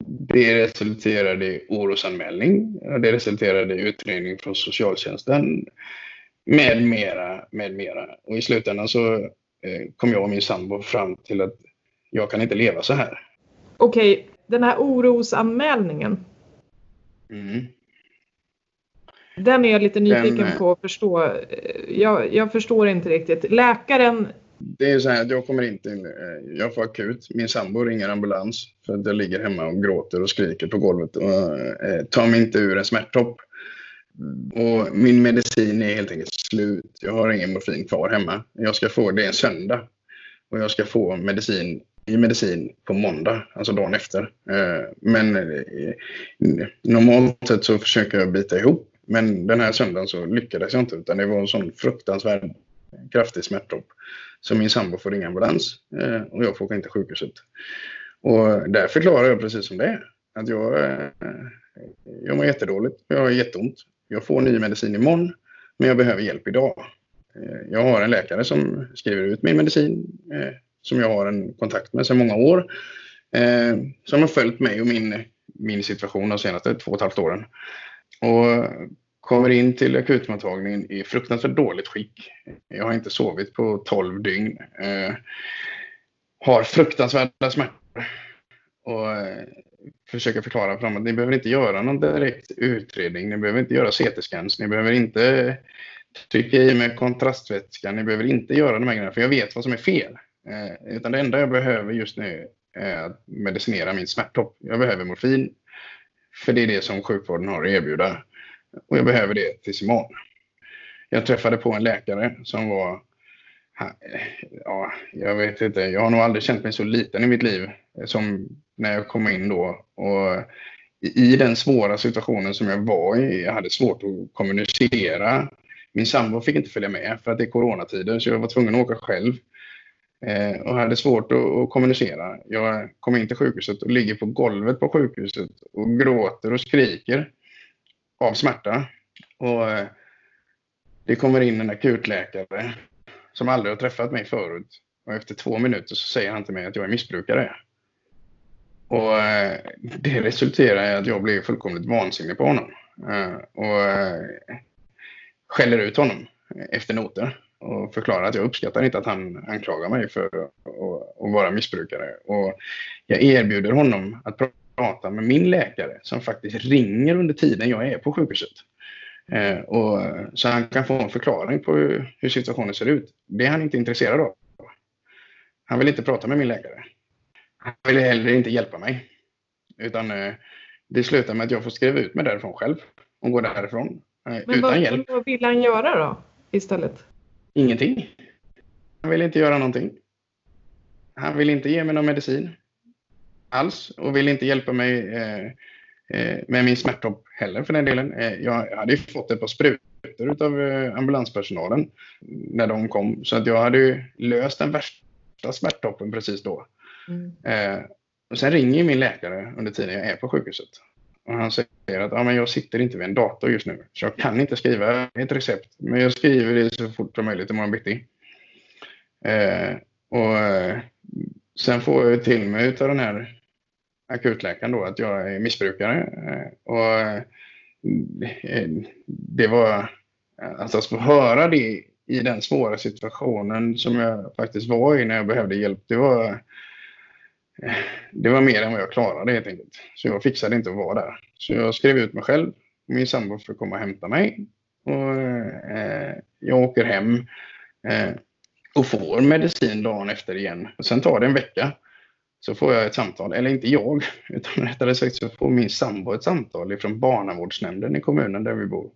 [SPEAKER 1] det resulterade i orosanmälning. Det resulterade i utredning från socialtjänsten med mera, med mera. Och i slutändan så eh, kom jag och min sambo fram till att jag kan inte leva så här.
[SPEAKER 2] Okej, den här orosanmälningen. Mm. Den är jag lite nyfiken den, på att förstå. Jag, jag, förstår inte riktigt. Läkaren...
[SPEAKER 1] Det är så här jag kommer inte in. Jag får akut. Min sambo ringer ambulans för att jag ligger hemma och gråter och skriker på golvet och eh, tar mig inte ur en smärttopp. Och min medicin är helt enkelt slut. Jag har ingen morfin kvar hemma. Jag ska få det en söndag. Och jag ska få medicin i medicin på måndag, alltså dagen efter. Eh, men eh, normalt sett så försöker jag bita ihop. Men den här söndagen så lyckades jag inte utan det var en sån fruktansvärd kraftig smärttopp. Så min sambo får ringa ambulans eh, och jag får åka in till sjukhuset. Och där förklarar jag precis som det är. Att jag, eh, jag mår jättedåligt, jag har jätteont. Jag får ny medicin imorgon, men jag behöver hjälp idag. Eh, jag har en läkare som skriver ut min medicin eh, som jag har en kontakt med sedan många år. Eh, som har följt mig och min, min situation de senaste två och ett halvt åren. Och kommer in till akutmottagningen i fruktansvärt dåligt skick. Jag har inte sovit på 12 dygn. Eh, har fruktansvärda smärtor. Och eh, försöker förklara för dem att ni behöver inte göra någon direkt utredning. Ni behöver inte göra CT-scans. Ni behöver inte trycka i med kontrastvätska. Ni behöver inte göra de här grejerna för jag vet vad som är fel. Eh, utan det enda jag behöver just nu är att medicinera min smärttopp. Jag behöver morfin, för det är det som sjukvården har att erbjuda. Och jag behöver det tills imorgon. Jag träffade på en läkare som var, ja, jag vet inte, jag har nog aldrig känt mig så liten i mitt liv som när jag kom in då. Och i den svåra situationen som jag var i, jag hade svårt att kommunicera. Min sambo fick inte följa med för att det är coronatider så jag var tvungen att åka själv. Eh, och hade svårt att, att, kommunicera. Jag kom in till sjukhuset och ligger på golvet på sjukhuset och gråter och skriker av smärta. Och eh, det kommer in en akutläkare som aldrig har träffat mig förut. Och efter två minuter så säger han till mig att jag är missbrukare. Och eh, det resulterar i att jag blir fullkomligt vansinnig på honom. Eh, och eh, skäller ut honom efter noter och förklarar att jag uppskattar inte att han anklagar mig för att, vara missbrukare. Och jag erbjuder honom att prata med min läkare som faktiskt ringer under tiden jag är på sjukhuset. Eh, och, så han kan få en förklaring på hur, hur, situationen ser ut. Det är han inte intresserad av. Han vill inte prata med min läkare. Han vill heller inte hjälpa mig. Utan eh, det slutar med att jag får skriva ut mig därifrån själv och gå därifrån.
[SPEAKER 3] Eh, Men utan vad, hjälp. vad vill han göra då istället?
[SPEAKER 1] Ingenting. Han vill inte göra någonting. Han vill inte ge mig någon medicin alls och vill inte hjälpa mig eh, eh, med min smärttopp heller för den delen. Eh, jag hade ju fått ett par sprutor av eh, ambulanspersonalen när de kom så att jag hade ju löst den värsta smärttoppen precis då. Mm. Eh, och sen ringer min läkare under tiden jag är på sjukhuset och han säger att ja, men jag sitter inte vid en dator just nu, så jag kan inte skriva ett recept. Men jag skriver det så fort som möjligt imorgon bitti. Eh, och eh, sen får jag till mig av den här akutläkaren då att jag är missbrukare. Eh, och eh, eh, det var, alltså att få höra det i den svåra situationen som jag faktiskt var i när jag behövde hjälp, det var det var mer än vad jag klarade helt enkelt. Så jag fixade inte att vara där. Så jag skrev ut mig själv. Min sambo får komma och hämta mig. Och, eh, jag åker hem eh, och får medicin dagen efter igen. Och sen tar det en vecka. Så får jag ett samtal, eller inte jag, utan rättare sagt så får min sambo ett samtal från barnavårdsnämnden i kommunen där vi bor.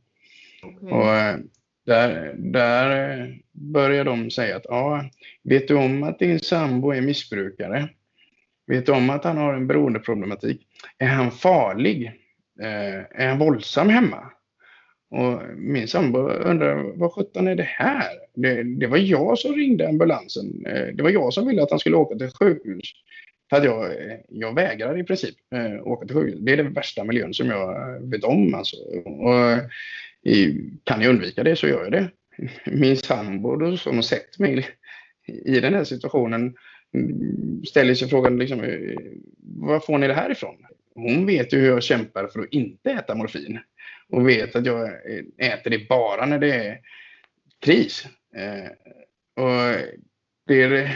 [SPEAKER 1] Okay. Och eh, där, där börjar de säga att ja, vet du om att din sambo är missbrukare? Vet du om att han har en beroendeproblematik? Är han farlig? Eh, är han våldsam hemma? Och min sambo undrar, vad sjutton är det här? Det, det, var jag som ringde ambulansen. Eh, det var jag som ville att han skulle åka till sjukhus. För att jag, eh, jag vägrar i princip eh, åka till sjukhus. Det är den värsta miljön som jag vet om. Alltså. Och, eh, i, kan jag undvika det så gör jag det. Min sambo som har sett mig i den här situationen Mm, ställer sig frågan liksom, eh, var får ni det här ifrån? Hon vet ju hur jag kämpar för att inte äta morfin och vet att jag äter det bara när det är kris. Eh, och det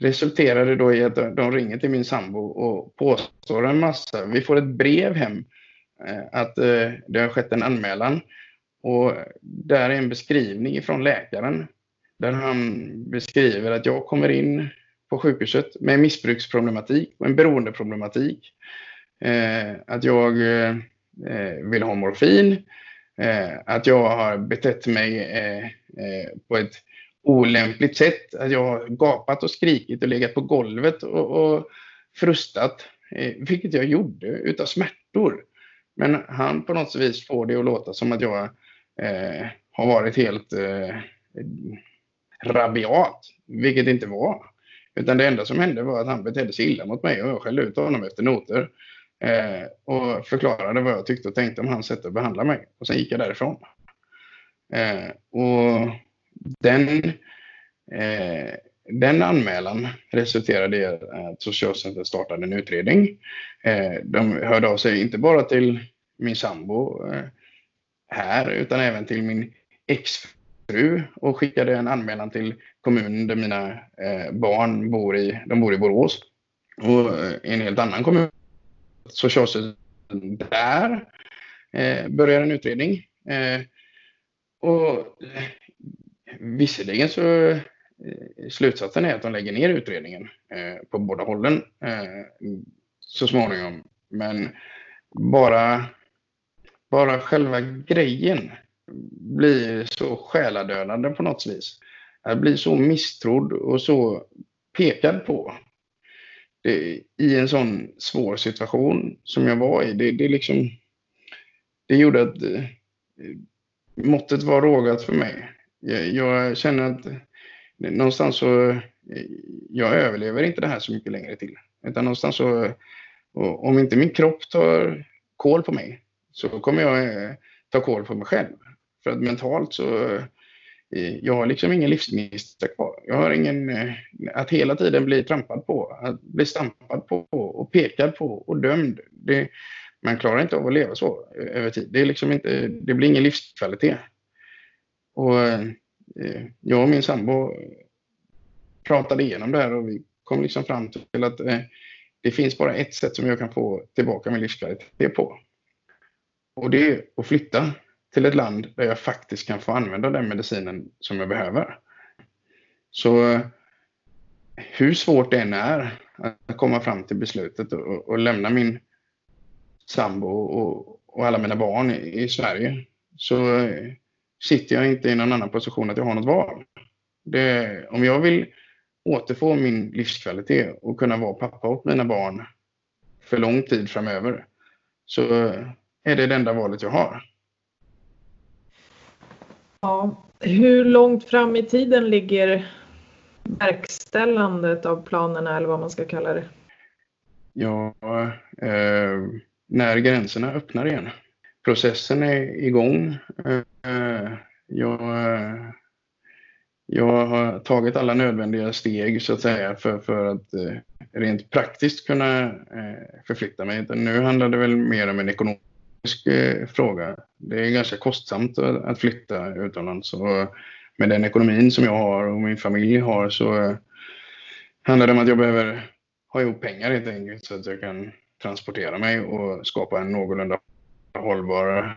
[SPEAKER 1] resulterade då i att de ringer till min sambo och påstår en massa. Vi får ett brev hem eh, att eh, det har skett en anmälan och där är en beskrivning från läkaren där han beskriver att jag kommer in på sjukhuset med missbruksproblematik och en beroendeproblematik. Eh, att jag eh, vill ha morfin, eh, att jag har betett mig eh, eh, på ett olämpligt sätt, att jag har gapat och skrikit och legat på golvet och, och frustat, eh, vilket jag gjorde utav smärtor. Men han på något vis får det att låta som att jag eh, har varit helt eh, rabiat, vilket det inte var. Utan det enda som hände var att han betedde sig illa mot mig och jag skällde ut honom efter noter. Eh, och förklarade vad jag tyckte och tänkte om hans sätt att behandla mig. Och sen gick jag därifrån. Eh, och den, eh, den anmälan resulterade i att Socialtjänsten startade en utredning. Eh, de hörde av sig inte bara till min sambo eh, här utan även till min fru och skickade en anmälan till kommunen där mina eh, barn bor i. De bor i Borås. Och eh, i en helt annan kommun. så körs det där eh, börjar en utredning. Eh, och eh, visserligen så eh, slutsatsen är att de lägger ner utredningen eh, på båda hållen eh, så småningom. Men bara, bara själva grejen blir så själadödande på något vis. Jag blir så misstrodd och så pekad på det, i en sån svår situation som jag var i. Det, det, liksom, det gjorde att eh, måttet var rågat för mig. Jag, jag känner att eh, någonstans så, eh, jag överlever inte det här så mycket längre till. Utan någonstans så, om inte min kropp tar koll på mig så kommer jag eh, ta koll på mig själv. För att mentalt så eh, jag har liksom ingen livsgnista kvar. Jag har ingen, eh, att hela tiden bli trampad på, att bli stampad på och pekad på och dömd. Det, man klarar inte av att leva så eh, över tid. Det, är liksom inte, det blir ingen livskvalitet. Och jag och min sambo pratade igenom det här och vi kom liksom fram till att det finns bara ett sätt som jag kan få tillbaka min livskvalitet på. Och det är att flytta till ett land där jag faktiskt kan få använda den medicinen som jag behöver. Så eh, hur svårt det än är att komma fram till beslutet och, och lämna min sambo och, och, alla mina barn i, i, Sverige så eh, sitter jag inte i någon annan position att jag har något val. Det, om jag vill återfå min livskvalitet och kunna vara pappa åt mina barn för lång tid framöver så eh, är det det enda valet jag har.
[SPEAKER 3] Ja, hur långt fram i tiden ligger verkställandet av planerna eller vad man ska kalla det?
[SPEAKER 1] Ja, eh, när gränserna öppnar igen. Processen är igång. Eh, jag, jag har tagit alla nödvändiga steg så att säga för, för att eh, rent praktiskt kunna eh, förflytta mig. Nu handlar det väl mer om en ekonomisk Eh, fråga. Det är ganska kostsamt att flytta utomlands. Och med den ekonomin som jag har och min familj har så eh, handlar det om att jag behöver ha ihop pengar helt enkelt så att jag kan transportera mig och skapa en någorlunda hållbar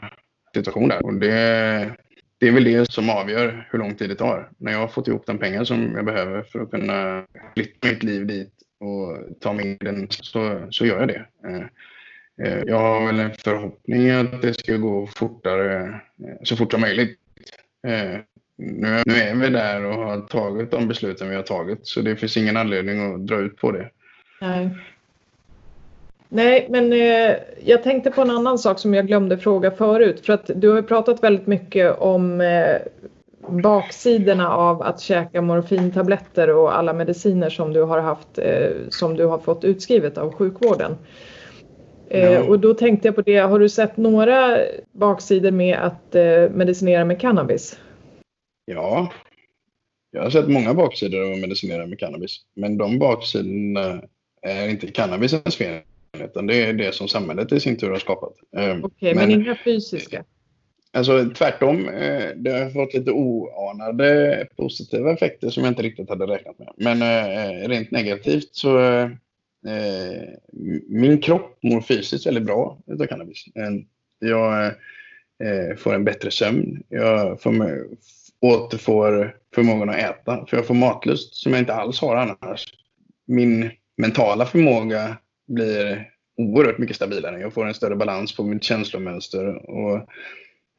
[SPEAKER 1] situation där. Och det, det är väl det som avgör hur lång tid det tar. När jag har fått ihop de pengar som jag behöver för att kunna flytta mitt liv dit och ta mig in så, så gör jag det. Eh, Eh, jag har väl en förhoppning att det ska gå fortare, eh, så fort som möjligt. Eh, nu, nu är vi där och har tagit de besluten vi har tagit så det finns ingen anledning att dra ut på det.
[SPEAKER 3] Nej, Nej men eh, jag tänkte på en annan sak som jag glömde fråga förut. För att du har pratat väldigt mycket om eh, baksidorna av att käka morfintabletter och alla mediciner som du har haft, eh, som du har fått utskrivet av sjukvården. Eh, och då tänkte jag på det, har du sett några baksidor med att eh, medicinera med cannabis?
[SPEAKER 1] Ja, jag har sett många baksidor av att medicinera med cannabis. Men de baksidorna är inte cannabisens fel, utan det är det som samhället i sin tur har skapat.
[SPEAKER 3] Eh, Okej, okay, men, men inga fysiska?
[SPEAKER 1] Alltså tvärtom, eh, det har fått lite oanade positiva effekter som jag inte riktigt hade räknat med. Men eh, rent negativt så Eh, min kropp mår fysiskt väldigt bra av cannabis. Jag eh, får en bättre sömn. Jag får, återfår förmågan att äta, för jag får matlust som jag inte alls har annars. Min mentala förmåga blir oerhört mycket stabilare. Jag får en större balans på mitt känslomönster. Och,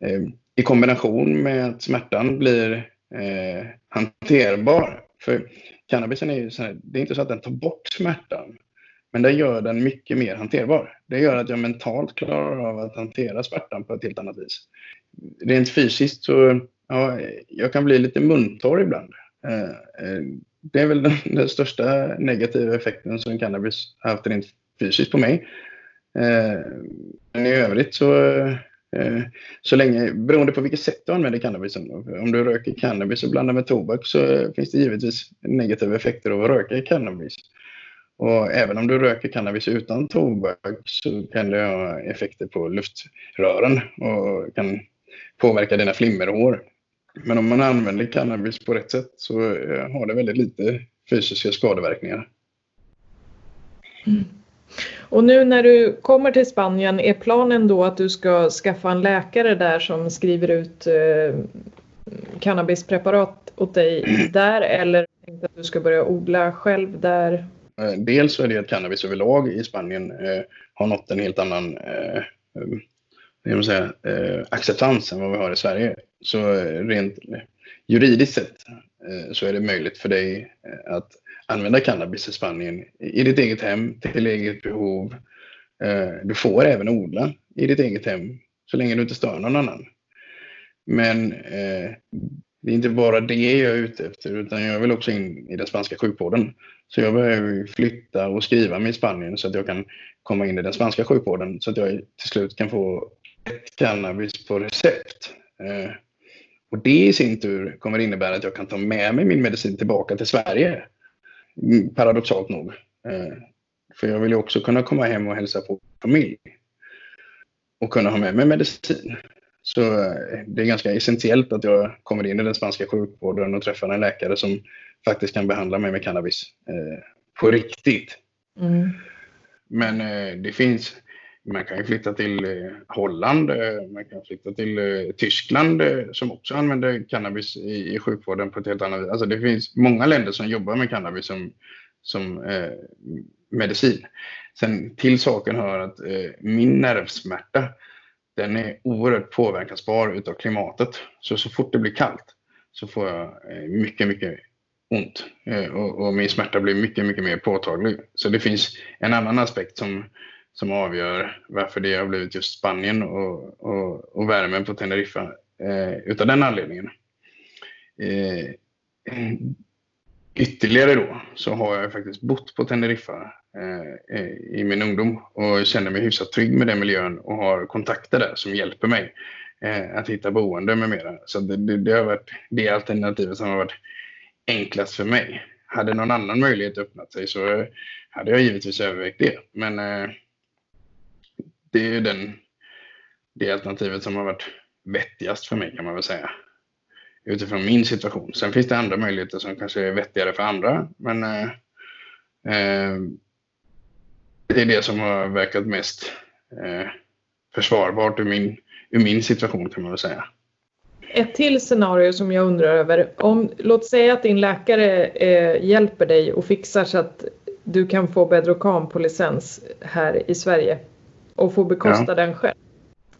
[SPEAKER 1] eh, I kombination med att smärtan blir eh, hanterbar. För cannabisen är ju så här, det är inte så att den tar bort smärtan. Men det gör den mycket mer hanterbar. Det gör att jag mentalt klarar av att hantera smärtan på ett helt annat vis. Rent fysiskt så ja, jag kan bli lite muntorr ibland. Eh, eh, det är väl den, den största negativa effekten som cannabis har haft rent fysiskt på mig. Eh, men i övrigt så, så länge, beroende på vilket sätt du använder cannabisen. Om du röker cannabis och blandar med tobak så finns det givetvis negativa effekter av att röka cannabis. Och även om du röker cannabis utan tobak så kan det ha effekter på luftrören och kan påverka dina flimmerhår. Men om man använder cannabis på rätt sätt så eh, har det väldigt lite fysiska skadeverkningar.
[SPEAKER 3] Mm. Och nu när du kommer till Spanien, är planen då att du ska skaffa en läkare där som skriver ut eh, cannabispreparat åt dig där eller att du ska börja odla själv där?
[SPEAKER 1] Eh, dels så är det att cannabis överlag i Spanien eh, har nått en helt annan eh, eh säga, eh, acceptans än vad vi har i Sverige. Så eh, rent juridiskt sett så är det möjligt för dig att använda cannabis i Spanien i ditt eget hem, till eget behov. Du får även odla i ditt eget hem så länge du inte stör någon annan. Men det är inte bara det jag är ute efter utan jag vill också in i den spanska sjukvården. Så jag behöver flytta och skriva mig i Spanien så att jag kan komma in i den spanska sjukvården så att jag till slut kan få cannabis på recept. Eh, Och det i sin tur kommer innebära att jag kan ta med mig min medicin tillbaka till Sverige. Mm, paradoxalt nog. Eh, för jag vill ju också kunna komma hem och hälsa på familj. Och kunna ha med mig medicin. Så eh, det är ganska essentiellt att jag kommer in i den spanska sjukvården och träffar en läkare som faktiskt kan behandla mig med cannabis eh, på riktigt. Mm. Men eh, det finns, man kan ju flytta till eh, Holland, eh, man kan flytta till eh, Tyskland som också använder cannabis i, i sjukvården på ett helt annat vis. Alltså det finns många länder som jobbar med cannabis som, som medicin. Sen till saken hör att min nervsmärta den är oerhört påverkansbar utav klimatet. Så så fort det blir kallt så får jag eh, mycket, mycket ont eh, och, och, min smärta blir mycket, mycket mer påtaglig. Så det finns en annan aspekt som, som avgör varför det har blivit just Spanien och, och, och värmen på Teneriffa eh, utav den anledningen. Eh, ytterligare då så har jag faktiskt bott på Teneriffa Eh, eh, i min ungdom och känner mig hyfsat trygg med den miljön och har kontakter där som hjälper mig eh, att hitta boende med mera. Så det, det, det, har varit det alternativet som har varit enklast för mig. Hade någon annan möjlighet öppnat sig så hade jag givetvis övervägt det. Men det är den, det alternativet som har varit vettigast för mig kan man väl säga utifrån min situation. Sen finns det andra möjligheter som kanske är vettigare för andra. Men eh, det är det som har verkat mest eh, försvarbart ur min, ur min situation kan man väl säga.
[SPEAKER 3] Ett till scenario som jag undrar över. Om, låt säga att din läkare eh, hjälper dig och fixar så att du kan få Bedrocan på licens här i Sverige och få bekosta ja. den själv.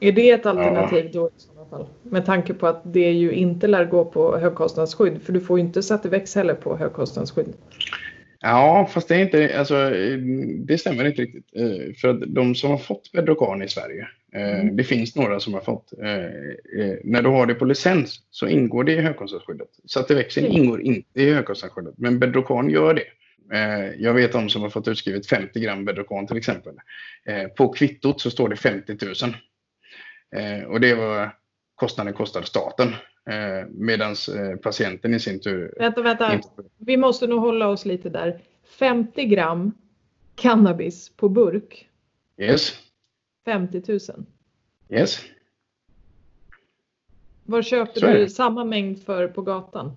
[SPEAKER 3] Är det ett alternativ ja. då? fall. Med tanke på att det ju inte lär gå på högkostnadsskydd. För du får ju inte Sativex heller på högkostnadsskydd.
[SPEAKER 1] Ja, fast det är inte, alltså, det stämmer inte riktigt. Eh, för att de som har fått Bedrocan i Sverige, eh, mm. det finns några som har fått. Eh, när du har det på licens så ingår det i högkostnadsskyddet. Sativexin mm. ingår inte i högkostnadsskyddet, men Bedrocan gör det. Jag vet om som har fått utskrivet 50 gram Bedrocan till exempel. På kvittot så står det 50 000. Och det var kostnaden kostar staten. Eh, Medan eh, patienten i sin tur...
[SPEAKER 3] Vänta, vänta. Vi måste nog hålla oss lite där. 50 gram cannabis på burk.
[SPEAKER 1] Yes.
[SPEAKER 3] 50 000.
[SPEAKER 1] Yes.
[SPEAKER 3] Vad köpte du samma mängd för på gatan?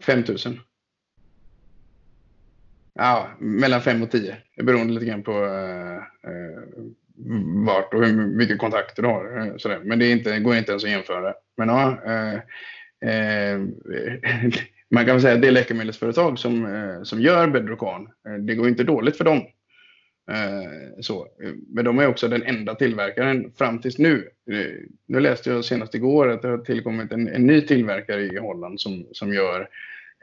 [SPEAKER 1] 5 000. Ja, mellan 5 och 10. Det beror lite grann på uh, uh, vart och hur mycket kontakter du har. Eh, sådär. Men det, är inte, går inte ens att jämföra. Men ja, eh, eh, man kan väl säga att det läkemedelsföretag som, eh, som gör Bedrocan, eh, det går inte dåligt för dem. Eh, så. Men de är också den enda tillverkaren fram tills nu. Eh, nu läste jag senast igår att det har tillkommit en, en ny tillverkare i Holland som, som gör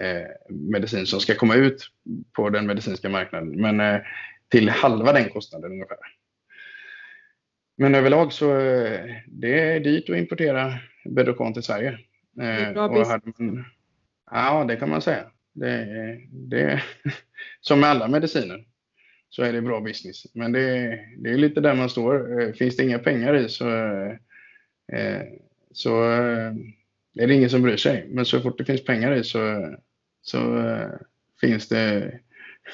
[SPEAKER 1] eh, medicin som ska komma ut på den medicinska marknaden. Men till halva den kostnaden ungefär. Men överlag så eh, det är dyrt att importera Bedrocan till Sverige. Det bra eh, man, ja, det kan man säga. Det, det, som med alla mediciner så är det bra business. Men det, det är lite där man står. Eh, finns det inga pengar i så, så är det ingen som bryr sig. Men så fort det finns pengar i så, så, finns, det,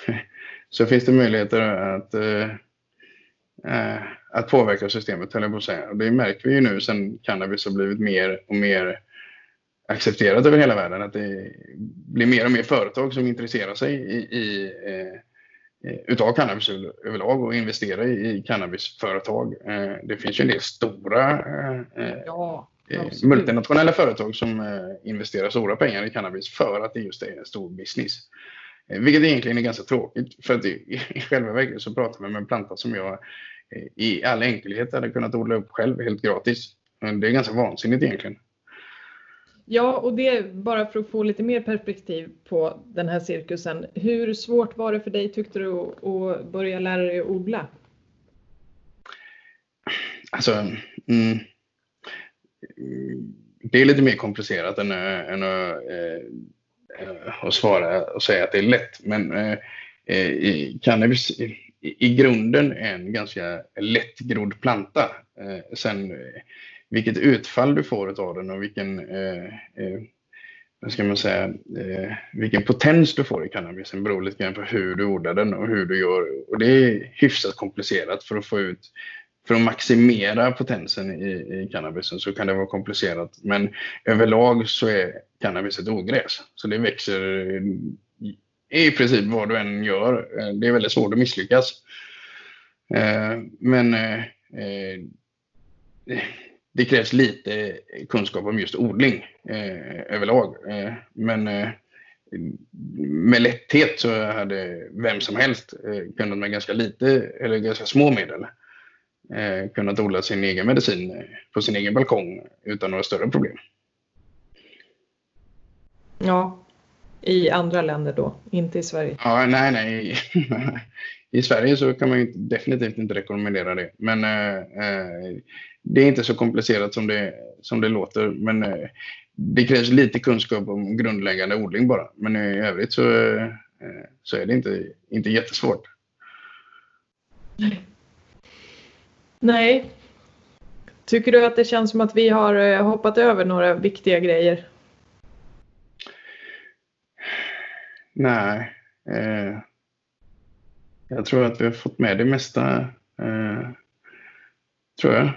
[SPEAKER 1] så finns det möjligheter att att påverka systemet, höll jag på att säga. Och det märker vi ju nu sen cannabis har blivit mer och mer accepterat över hela världen. Att det blir mer och mer företag som intresserar sig i, i eh, utav cannabis överlag och investerar i, i cannabisföretag. Eh, det finns ju en del stora eh, ja, eh, multinationella företag som eh, investerar stora pengar i cannabis för att det just är en stor business. Eh, vilket egentligen är ganska tråkigt för att i, i själva verket så pratar man med en planta som jag eh, i all enkelhet hade kunnat odla upp själv helt gratis. Men det är ganska vansinnigt egentligen.
[SPEAKER 3] Ja, och det bara för att få lite mer perspektiv på den här cirkusen. Hur svårt var det för dig tyckte du att börja lära dig att odla?
[SPEAKER 1] Alltså, mm, det är lite mer komplicerat än, än att eh, Eh, och svara och säga att det är lätt. Men eh cannabis i, grunden en ganska lättgrodd planta. Eh, sen eh, vilket utfall du får av den och vilken, eh, eh, vad ska man säga, eh, vilken potens du får i cannabisen beror lite grann på hur du odlar den och hur du gör. Och det är hyfsat komplicerat för att få ut för att maximera potensen i, i cannabisen så kan det vara komplicerat. Men överlag så är cannabis ett ogräs. Så det växer i princip vad du än gör. Eh, det är väldigt svårt att misslyckas. Eh, men eh, det krävs lite kunskap om just odling överlag. Men med lätthet så hade vem som helst kunnat med ganska lite eller ganska små medel kunnat odla sin egen medicin på sin egen balkong utan några större problem.
[SPEAKER 3] Ja, i andra länder då, inte i Sverige?
[SPEAKER 1] Ja, nej, nej. I Sverige så kan man ju definitivt inte rekommendera det. Men eh, eh, det är inte så komplicerat som det, som det låter. Men eh, det krävs lite kunskap om grundläggande odling bara. Men i övrigt så, eh, så är det inte, inte jättesvårt.
[SPEAKER 3] Nej. Nej. Tycker du att det känns som att vi har eh, hoppat över några viktiga grejer?
[SPEAKER 1] Nej. Eh, jag tror att vi har fått med det mesta. Eh, tror jag.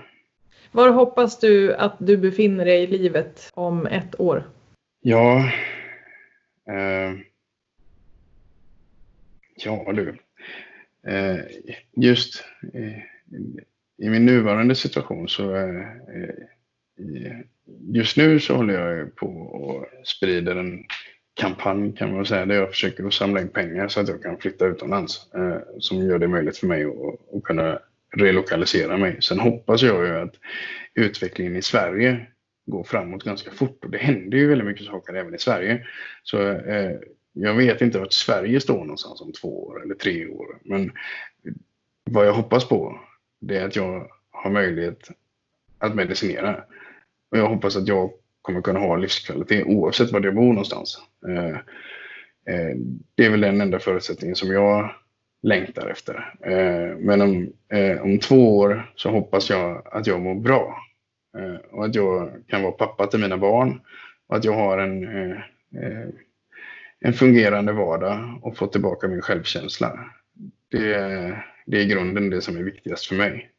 [SPEAKER 3] Var hoppas du att du befinner dig i livet om ett år?
[SPEAKER 1] Ja, eh, ja du. Eh, just eh, i min nuvarande situation så eh, just nu så håller jag på och sprider en kampanj kan man säga, där jag försöker att samla in pengar så att jag kan flytta utomlands. Eh, som gör det möjligt för mig att, att kunna relokalisera mig. Sen hoppas jag ju att utvecklingen i Sverige går framåt ganska fort och det händer ju väldigt mycket saker även i Sverige. Så eh, jag vet inte vart Sverige står någonstans om två år eller tre år. Men vad jag hoppas på det är att jag har möjlighet att medicinera. Och jag hoppas att jag kommer kunna ha livskvalitet oavsett var jag bor någonstans. Eh, eh, det är väl den enda förutsättningen som jag längtar efter. Eh, men om, om två år så hoppas jag att jag mår bra och att jag kan vara pappa till mina barn och att jag har en, en fungerande vardag och får tillbaka min självkänsla. Det, det är grunden det som är viktigast för mig.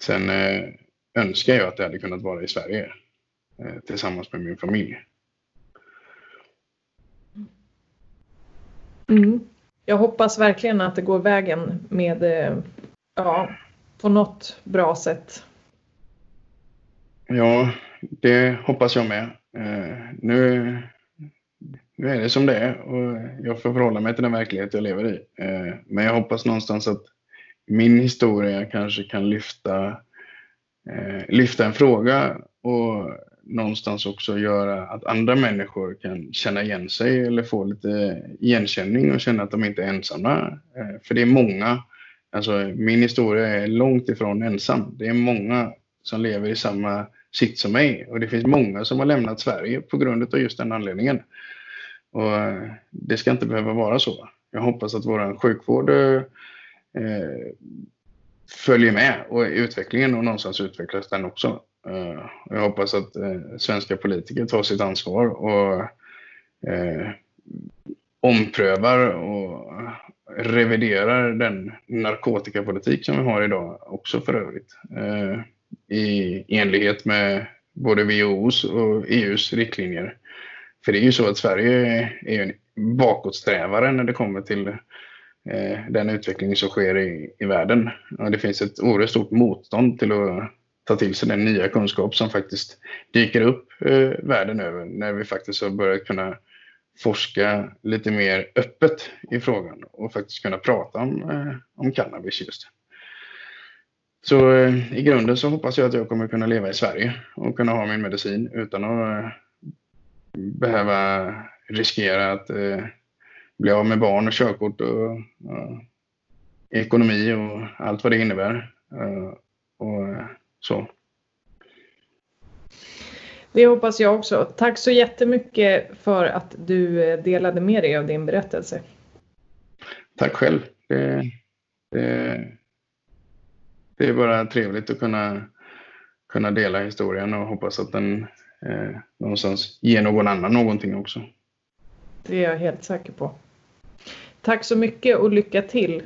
[SPEAKER 1] Sen önskar jag att det hade kunnat vara i Sverige eh, tillsammans med min familj.
[SPEAKER 3] Mm. Jag hoppas verkligen att det går vägen med, eh, ja, på något bra sätt.
[SPEAKER 1] Ja, det hoppas jag med. Eh, nu, nu är det som det är och jag får förhålla mig till den verklighet jag lever i. Men jag hoppas någonstans att min historia kanske kan lyfta eh, lyfta en fråga och någonstans också göra att andra människor kan känna igen sig eller få lite igenkänning och känna att de inte är ensamma. Eh, för det är många, alltså min historia är långt ifrån ensam. Det är många som lever i samma sitt som mig och det finns många som har lämnat Sverige på grund av just den anledningen. Och eh, det ska inte behöva vara så. Jag hoppas att vår sjukvård eh, följer med och utvecklingen och någonstans utvecklas den också. Uh, jag hoppas att uh, svenska politiker tar sitt ansvar och uh, omprövar och reviderar den narkotikapolitik som vi har idag också för övrigt. I enlighet med både WHOs och EUs riktlinjer. För det är ju så att Sverige är en bakåtsträvare när det kommer till Eh, den utveckling som sker i, i världen. Och det finns ett oerhört stort motstånd till att ta till sig den nya kunskap som faktiskt dyker upp eh, världen över när vi faktiskt har börjat kunna forska lite mer öppet i frågan och faktiskt kunna prata om, eh, om cannabis just. Så eh, i grunden så hoppas jag att jag kommer kunna leva i Sverige och kunna ha min medicin utan att eh, behöva riskera att eh, bli av med barn och körkort och, och ekonomi och allt vad det innebär. Uh, och så.
[SPEAKER 3] Det hoppas jag också. Tack så jättemycket för att du eh, delade med dig av din berättelse.
[SPEAKER 1] Tack själv. Det, det, det är bara trevligt att kunna kunna dela historien och hoppas att den eh, någonstans ger någon annan någonting också.
[SPEAKER 3] Det är jag helt säker på. Tack så mycket och lycka till,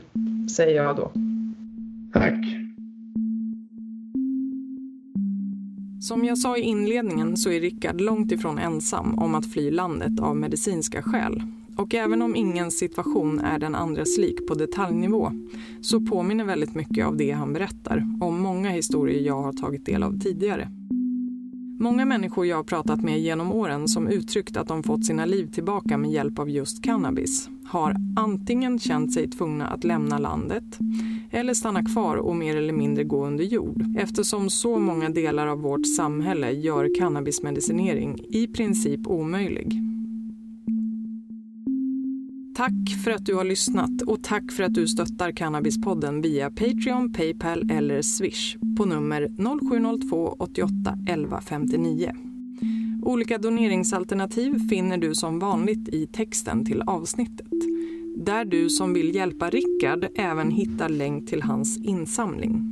[SPEAKER 3] säger jag då.
[SPEAKER 1] Tack.
[SPEAKER 2] Som jag sa i inledningen så är Rickard långt ifrån ensam om att fly landet av medicinska skäl. Och även om ingens situation är den andres lik på detaljnivå så påminner väldigt mycket av det han berättar om många historier jag har tagit del av tidigare. Många människor jag har pratat med genom åren som uttryckt att de fått sina liv tillbaka med hjälp av just cannabis har antingen känt sig tvungna att lämna landet eller stanna kvar och mer eller mindre gå under jord eftersom så många delar av vårt samhälle gör cannabismedicinering i princip omöjlig. Tack för att du har lyssnat och tack för att du stöttar Cannabispodden via Patreon, Paypal eller Swish på nummer 0702 88 11 59. Olika doneringsalternativ finner du som vanligt i texten till avsnittet där du som vill hjälpa Rickard även hittar länk till hans insamling.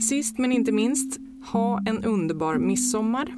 [SPEAKER 2] Sist men inte minst, ha en underbar midsommar